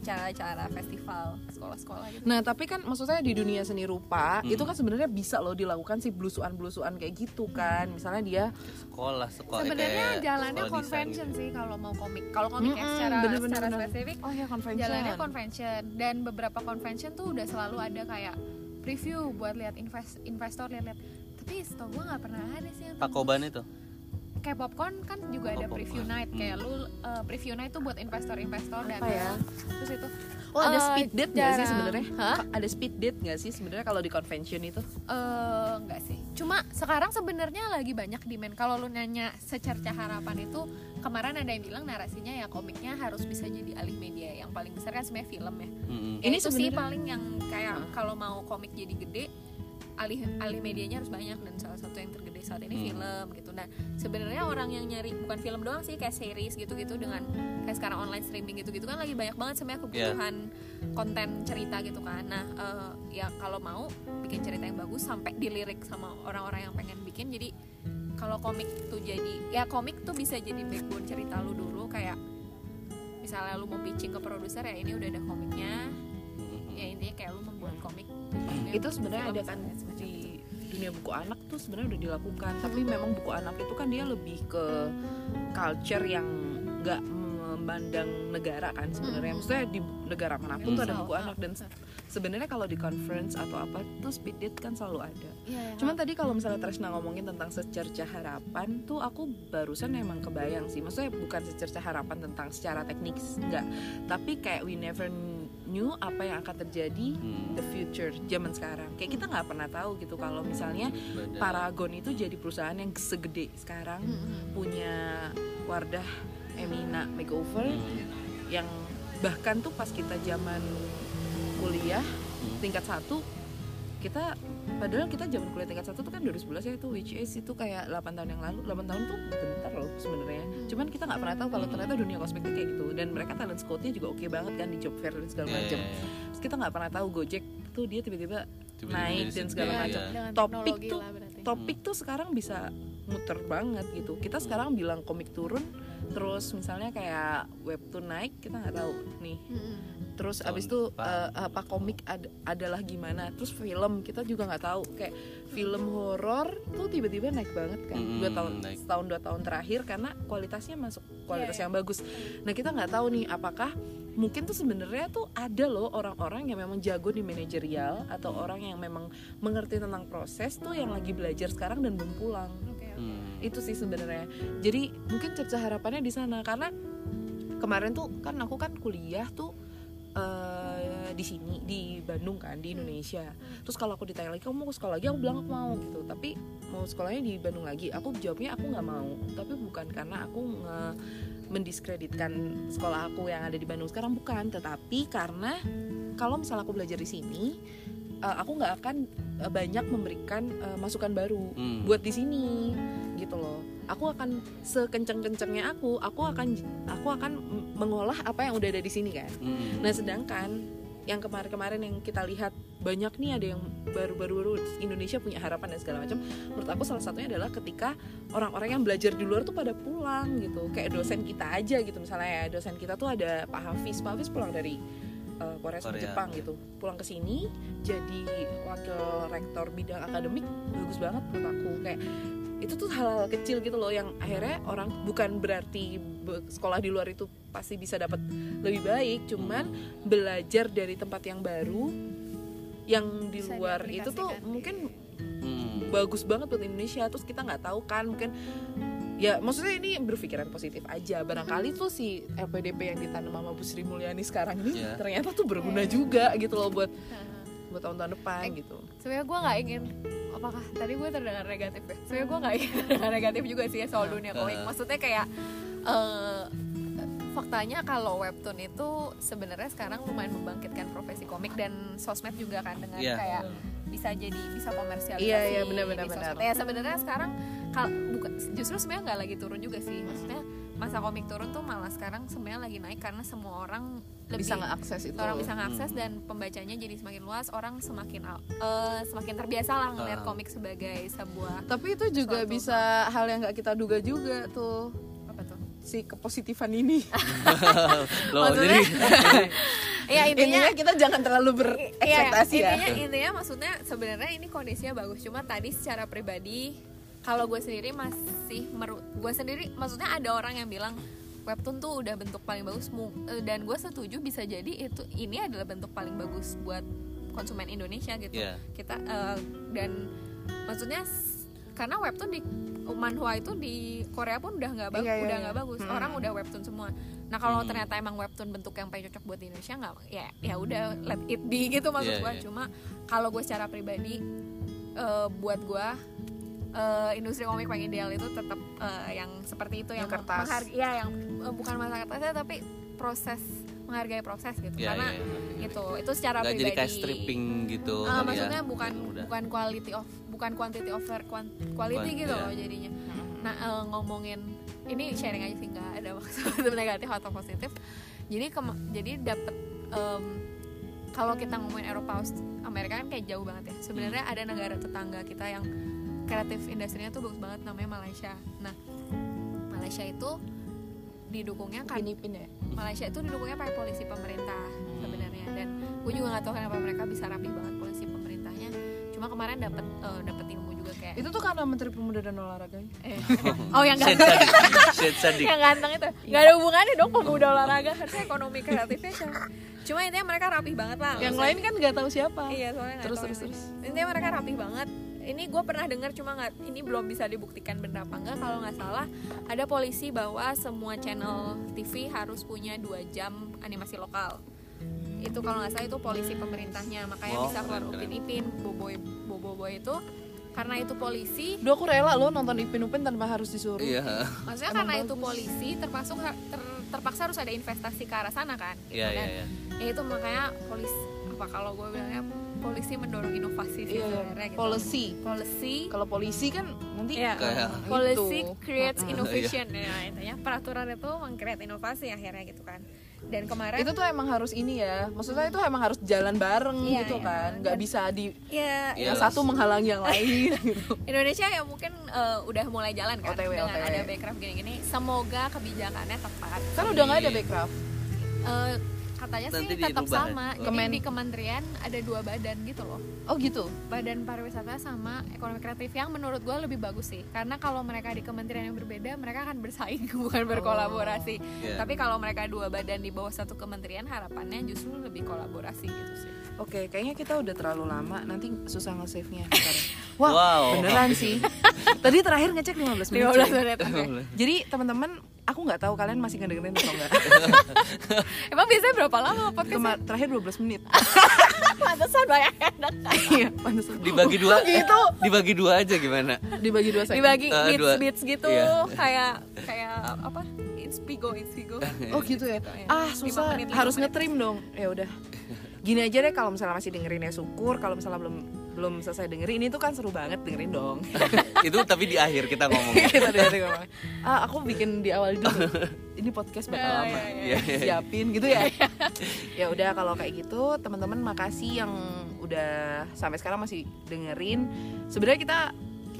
acara-acara festival sekolah-sekolah gitu. Nah tapi kan maksudnya di dunia seni rupa Hmm. itu kan sebenarnya bisa loh dilakukan sih belusuan-belusuan kayak gitu kan. Misalnya dia sekolah sekolah Sebenarnya jalannya sekolah convention gitu. sih kalau mau komik. Kalau komik ya Mm-mm, secara secara bener. spesifik oh ya convention. jalannya convention dan beberapa convention tuh udah selalu ada kayak preview buat lihat invest investor lihat-lihat. Tapi setahu gue nggak pernah ada sih yang Pak Koban itu kayak popcorn kan juga ada Oh, preview popcorn. night kayak lu uh, preview night tuh buat investor-investor datang. ya? Terus itu Oh ada Eh, speed date nggak sih sebenarnya? Ada speed date nggak sih sebenarnya kalau di convention itu? eh enggak sih. Cuma sekarang sebenarnya lagi banyak demand. Kalau lu nanya secerca harapan itu kemarin ada yang bilang narasinya ya komiknya harus bisa jadi alih media. Yang paling besar kan sebenarnya film ya. Ya Ini sih sebenarnya- paling yang kayak kalau mau komik jadi gede alih alih medianya harus banyak dan salah satu yang tergede saat ini Hmm. film gitu. Nah, sebenarnya orang yang nyari bukan film doang sih kayak series gitu-gitu dengan kayak sekarang online streaming gitu-gitu kan lagi banyak banget sebenarnya kebutuhan konten cerita gitu kan. Nah, eh, ya kalau mau bikin cerita yang bagus sampai dilirik sama orang-orang yang pengen bikin jadi kalau komik tuh jadi ya komik tuh bisa jadi backbone cerita lu dulu kayak misalnya lu mau pitching ke produser ya ini udah ada komiknya Mm-mm. ya intinya kayak lu membuat komik itu sebenarnya ada kan di dunia buku anak tuh sebenarnya udah dilakukan. Tapi memang buku anak itu kan dia lebih ke culture yang nggak memandang negara kan sebenarnya. Maksudnya di negara mana pun tuh ada buku anak. dan se- sebenarnya kalau di conference atau apa tuh speed date kan selalu ada. Iya, cuman tadi kalau misalnya Tresna ngomongin tentang secerca harapan tuh aku barusan emang kebayang sih. Maksudnya bukan secerca harapan tentang secara teknik enggak tapi kayak we never knew apa yang akan terjadi Hmm. the future zaman sekarang kayak kita nggak pernah tahu gitu kalau misalnya Badan. Paragon itu jadi perusahaan yang segede sekarang Mm-mm. punya Wardah Emina Makeover Hmm. yang bahkan tuh pas kita zaman kuliah Hmm. tingkat satu kita padahal kita zaman kuliah tingkat satu tuh kan 2011 ya itu which is itu kayak 8 tahun yang lalu. 8 tahun tuh bentar loh sebenarnya. Cuman kita nggak pernah tahu kalau ternyata dunia kosmetik kayak gitu. Dan mereka talent scout-nya juga oke banget kan di job fair dan segala macam. terus kita nggak pernah tahu Gojek tuh dia tiba-tiba naik dan segala macam. dengan Topik tuh- topik tuh sekarang bisa muter banget gitu. Kita sekarang bilang komik turun terus misalnya kayak webtoon naik kita nggak tahu nih. Mm-mm. Terus Tahun abis itu eh, apa komik ad- adalah gimana? Terus film kita juga nggak tahu. Kayak film horor tuh tiba-tiba naik banget kan dua tahun naik. setahun dua tahun terakhir karena kualitasnya masuk kualitas Iya, yang bagus. Nah kita nggak tahu nih apakah mungkin tuh sebenarnya tuh ada loh orang-orang yang memang jago di manajerial atau orang yang memang mengerti tentang proses tuh yang lagi belajar sekarang dan belum pulang. Oke, oke. Hmm. itu sih sebenarnya. Jadi mungkin cerca harapannya di sana karena kemarin tuh kan aku kan kuliah tuh eh, di sini di Bandung kan di Indonesia. Terus kalau aku ditanya lagi kamu mau sekolah lagi? Aku bilang aku mau gitu. Tapi mau sekolahnya di Bandung lagi. Aku jawabnya aku nggak mau. Tapi bukan karena aku nge mendiskreditkan sekolah aku yang ada di Bandung sekarang bukan. Tetapi karena kalau misalnya aku belajar di sini eh, aku nggak akan eh, banyak memberikan eh, masukan baru Hmm. buat di sini gitu loh. Aku akan sekenceng-kencengnya aku aku akan aku akan mengolah apa yang udah ada di sini kan. Hmm. nah sedangkan yang kemarin-kemarin yang kita lihat banyak nih ada yang baru-baru Indonesia punya harapan dan segala macam menurut aku salah satunya adalah ketika orang-orang yang belajar di luar tuh pada pulang gitu. Kayak dosen kita aja gitu. Misalnya ya dosen kita tuh ada Pak Hafiz. Pak Hafiz pulang dari uh, Korea sama Korea, Jepang ya. gitu pulang ke sini jadi wakil rektor bidang akademik bagus banget menurut aku kayak itu tuh hal-hal kecil gitu loh yang akhirnya orang bukan berarti be- sekolah di luar itu pasti bisa dapat lebih baik cuman belajar dari tempat yang baru yang di Bisa luar itu tuh mungkin Hmm. bagus banget buat Indonesia terus kita nggak tahu kan mungkin ya maksudnya ini berpikiran positif aja. Barangkali tuh si LPDP yang ditanam sama Bu Sri Mulyani sekarang ini Iya. ternyata tuh berguna juga gitu loh buat Nah, buat tahun-tahun depan Eh, gitu. sebenarnya gue nggak ingin apakah tadi gue terdengar negatif ya? Sebenarnya gue nggak ingin terdengar negatif juga sih ya soal dunia komik. Uh. maksudnya kayak eh, faktanya kalau webtoon itu sebenarnya sekarang lumayan membangkitkan profesi komik dan sosmed juga kan dengan Iya. kayak bisa jadi bisa komersialisasi Iya, iya, benar, benar, di benar. sosmed. ya sebenarnya sekarang kal- bukan justru sebenarnya nggak lagi turun juga sih maksudnya masa komik turun tuh malah sekarang sebenarnya lagi naik karena semua orang lebih bisa ngeakses itu orang bisa ngakses Hmm. dan pembacanya jadi semakin luas orang semakin eh, semakin terbiasa lah ngeliat Ah. komik sebagai sebuah tapi itu juga Suatu bisa hal yang nggak kita duga juga tuh si kepositifan ini. Loh, Maksudnya- jadi ya intinya intinya kita jangan terlalu Iya, berekspektasi ya. intinya intinya maksudnya sebenarnya ini kondisinya bagus. Cuma tadi secara pribadi kalau gue sendiri masih meru gue sendiri maksudnya ada orang yang bilang webtoon tuh udah bentuk paling bagus eh, dan gue setuju bisa jadi itu ini adalah bentuk paling bagus buat konsumen Indonesia gitu. Iya. kita eh, dan maksudnya karena webtoon di manhwa itu di Korea pun udah nggak bagus Iya, iya, udah iya. nggak bagus Hmm. orang udah webtoon semua nah kalau Hmm. ternyata emang webtoon bentuk yang paling cocok buat di Indonesia nggak ya ya udah let it be gitu maksud Iya, gue iya. cuma kalau gue secara pribadi eh, buat gue eh, industri komik paling ideal itu tetap eh, yang seperti itu yang, Yang kertas. menghargai ya yang eh, bukan masa kertasnya tapi proses menghargai proses gitu Iya, karena iya, iya. itu itu secara nggak pribadi jadi kayak stripping gitu Ah, kali ya. maksudnya bukan Udah. bukan quality of bukan quantity over quality Bukan, gitu iya. loh jadinya. Nah eh, ngomongin ini sharing aja sih nggak ada maksud negatif atau positif. Jadi jadi dapat em, kalau kita ngomongin Eropa Amerika kan kayak jauh banget ya. Sebenarnya ada negara tetangga kita yang kreatif industrinya tuh bagus banget namanya Malaysia. Nah Malaysia itu didukungnya kan Pinipin ya Malaysia itu didukungnya pakai polisi pemerintah sebenarnya dan gue juga nggak tahu kenapa mereka bisa rapi banget cuma kemarin dapat eh, dapat ilmu juga kayak itu tuh karena Menteri Pemuda dan Olahraga. Eh, oh yang ganteng. Yang ganteng itu. Nggak ada hubungannya dong pemuda olahraga. Harusnya ekonomi kreatifnya siapa? Cuma intinya mereka rapi banget lah. Yang lain kan nggak tahu siapa. Iya soalnya terus tahu terus terus. Intinya mereka rapi banget. Ini gue pernah dengar cuma nggak ini belum bisa dibuktikan benar apa enggak kalau nggak salah ada polisi bahwa semua channel TV harus punya dua jam animasi lokal itu kalau nggak salah itu polisi pemerintahnya makanya Oh, bisa keluar keren, upin ipin boboy boboiboy itu karena itu polisi Duh aku rela loh nonton Ipin Upin tanpa harus disuruh. iya maksudnya Emang karena itu bagus. polisi termasuk ter- terpaksa harus ada investasi ke arah sana kan gitu iya kan. iya iya ya itu makanya polisi apa kalau gue bilangnya polisi mendorong inovasi sih Iya, sebenarnya gitu. policy. policy Kalau polisi kan nanti Iya. Kayak- Itu. policy creates innovation ya intinya peraturan itu meng-create inovasi akhirnya gitu kan dan kemarin itu tuh emang harus ini ya maksudnya itu emang harus jalan bareng Iya, gitu iya. kan nggak Dan- bisa di ya Iya. yang satu menghalangi yang lain gitu Indonesia ya mungkin eh, udah mulai jalan kan OTW, dengan OTW. ada backcraft gini-gini semoga kebijakannya tepat kan udah nggak ada backcraft Eh, katanya Nanti sih tetap ya? sama jadi Kemen- di kementerian ada dua badan gitu loh. Oh gitu? Badan pariwisata sama ekonomi kreatif yang menurut gue lebih bagus sih. Karena kalau mereka di kementerian yang berbeda mereka akan bersaing bukan berkolaborasi. Iya. tapi kalau mereka dua badan di bawah satu kementerian harapannya justru lebih kolaborasi gitu sih oke kayaknya kita udah terlalu lama nanti susah nge-save nya wah Wow. beneran sih tadi terakhir ngecek 15 menit 15 coy. menit oke. jadi teman-teman aku nggak tahu kalian masih ngedengerin atau enggak emang biasanya berapa lama podcast Kema- terakhir 12 menit pantesan banyak yang datang. iya pantesan dibagi dua gitu dibagi dua aja gimana dibagi dua segmen dibagi Eh, beats dua. beats gitu Iya. kayak kayak apa inspigo inspigo Oh gitu ya. Gitu, ya. Ah Lima susah. Harus ngetrim dong. Ya udah. Gini aja deh kalau misalnya masih dengerin ya syukur. Kalau misalnya belum belum selesai dengerin ini tuh kan seru banget dengerin dong. itu tapi di akhir kita ngomong Kita dengerin ngomong. Ah aku bikin di awal dulu. Ini podcast bakal Ya, lama. ya, ya. Iya, iya. Siapin gitu ya. ya udah kalau kayak gitu teman-teman makasih yang udah sampai sekarang masih dengerin. Sebenarnya kita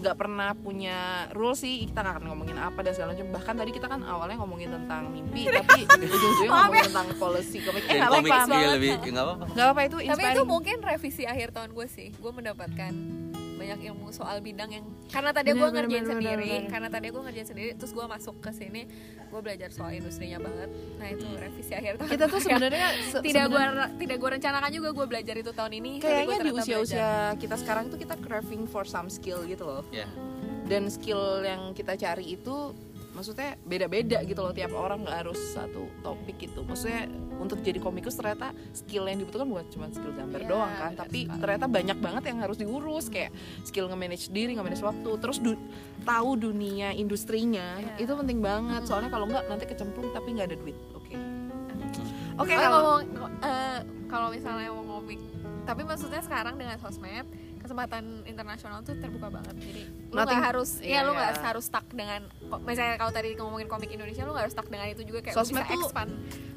nggak pernah punya rule sih kita nggak akan ngomongin apa dan segala macam. Bahkan tadi kita kan awalnya ngomongin tentang mimpi tapi ujung-ujungnya ngomongin tentang policy komik eh nggak komik apa-apa. ya nggak apa-apa. Nggak apa-apa itu tapi itu mungkin revisi akhir tahun gue sih gue mendapatkan banyak ilmu soal bidang yang karena tadi gue Bener, ngerjain bener, bener, sendiri bener. karena tadi gue ngerjain sendiri terus gue masuk ke sini gue belajar soal industrinya banget. Nah itu revisi akhir tahun kita tuh sebenarnya se- tidak gue tidak gue rencanakan juga gue belajar itu tahun ini kayaknya gua di ternyata belajar. usia-usia kita sekarang tuh kita craving for some skill gitu loh. Ya. Dan skill yang kita cari itu maksudnya beda-beda gitu loh tiap orang nggak harus satu topik gitu. Maksudnya untuk jadi komikus ternyata skill yang dibutuhkan bukan cuma skill gambar Iya, doang kan tapi sekali. ternyata banyak banget yang harus diurus. Kayak skill nge-manage diri nge-manage waktu terus du- tahu dunia industrinya Iya. itu penting banget. Soalnya kalau nggak nanti kecemplung tapi nggak ada duit. Oke. Oke Oh, kalau ngomong eh, kalau misalnya mau ngomik tapi maksudnya sekarang dengan sosmed kesempatan internasional tuh terbuka banget. Jadi lu Nothing- nggak harus iya, ya lu iya. nggak harus stuck dengan misalnya kalau tadi ngomongin komik Indonesia lu nggak harus stuck dengan itu juga kayak lu Sosmed bisa tuh- expand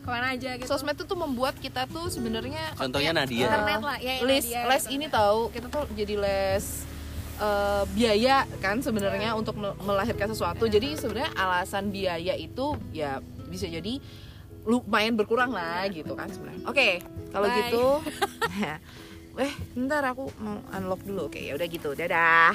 ke mana aja gitu. sosmed tuh tuh membuat kita tuh sebenarnya contohnya kayak, Nadia internet lah ya les Nadia, les gitu. ini tahu kita tuh jadi les eh, biaya kan sebenarnya untuk mel- melahirkan sesuatu. Jadi sebenarnya alasan biaya itu ya bisa jadi lumayan berkurang lah gitu kan sebenarnya. Oke kalau Bye. gitu eh ntar aku mau unlock dulu. Oke ya udah gitu. Dadah.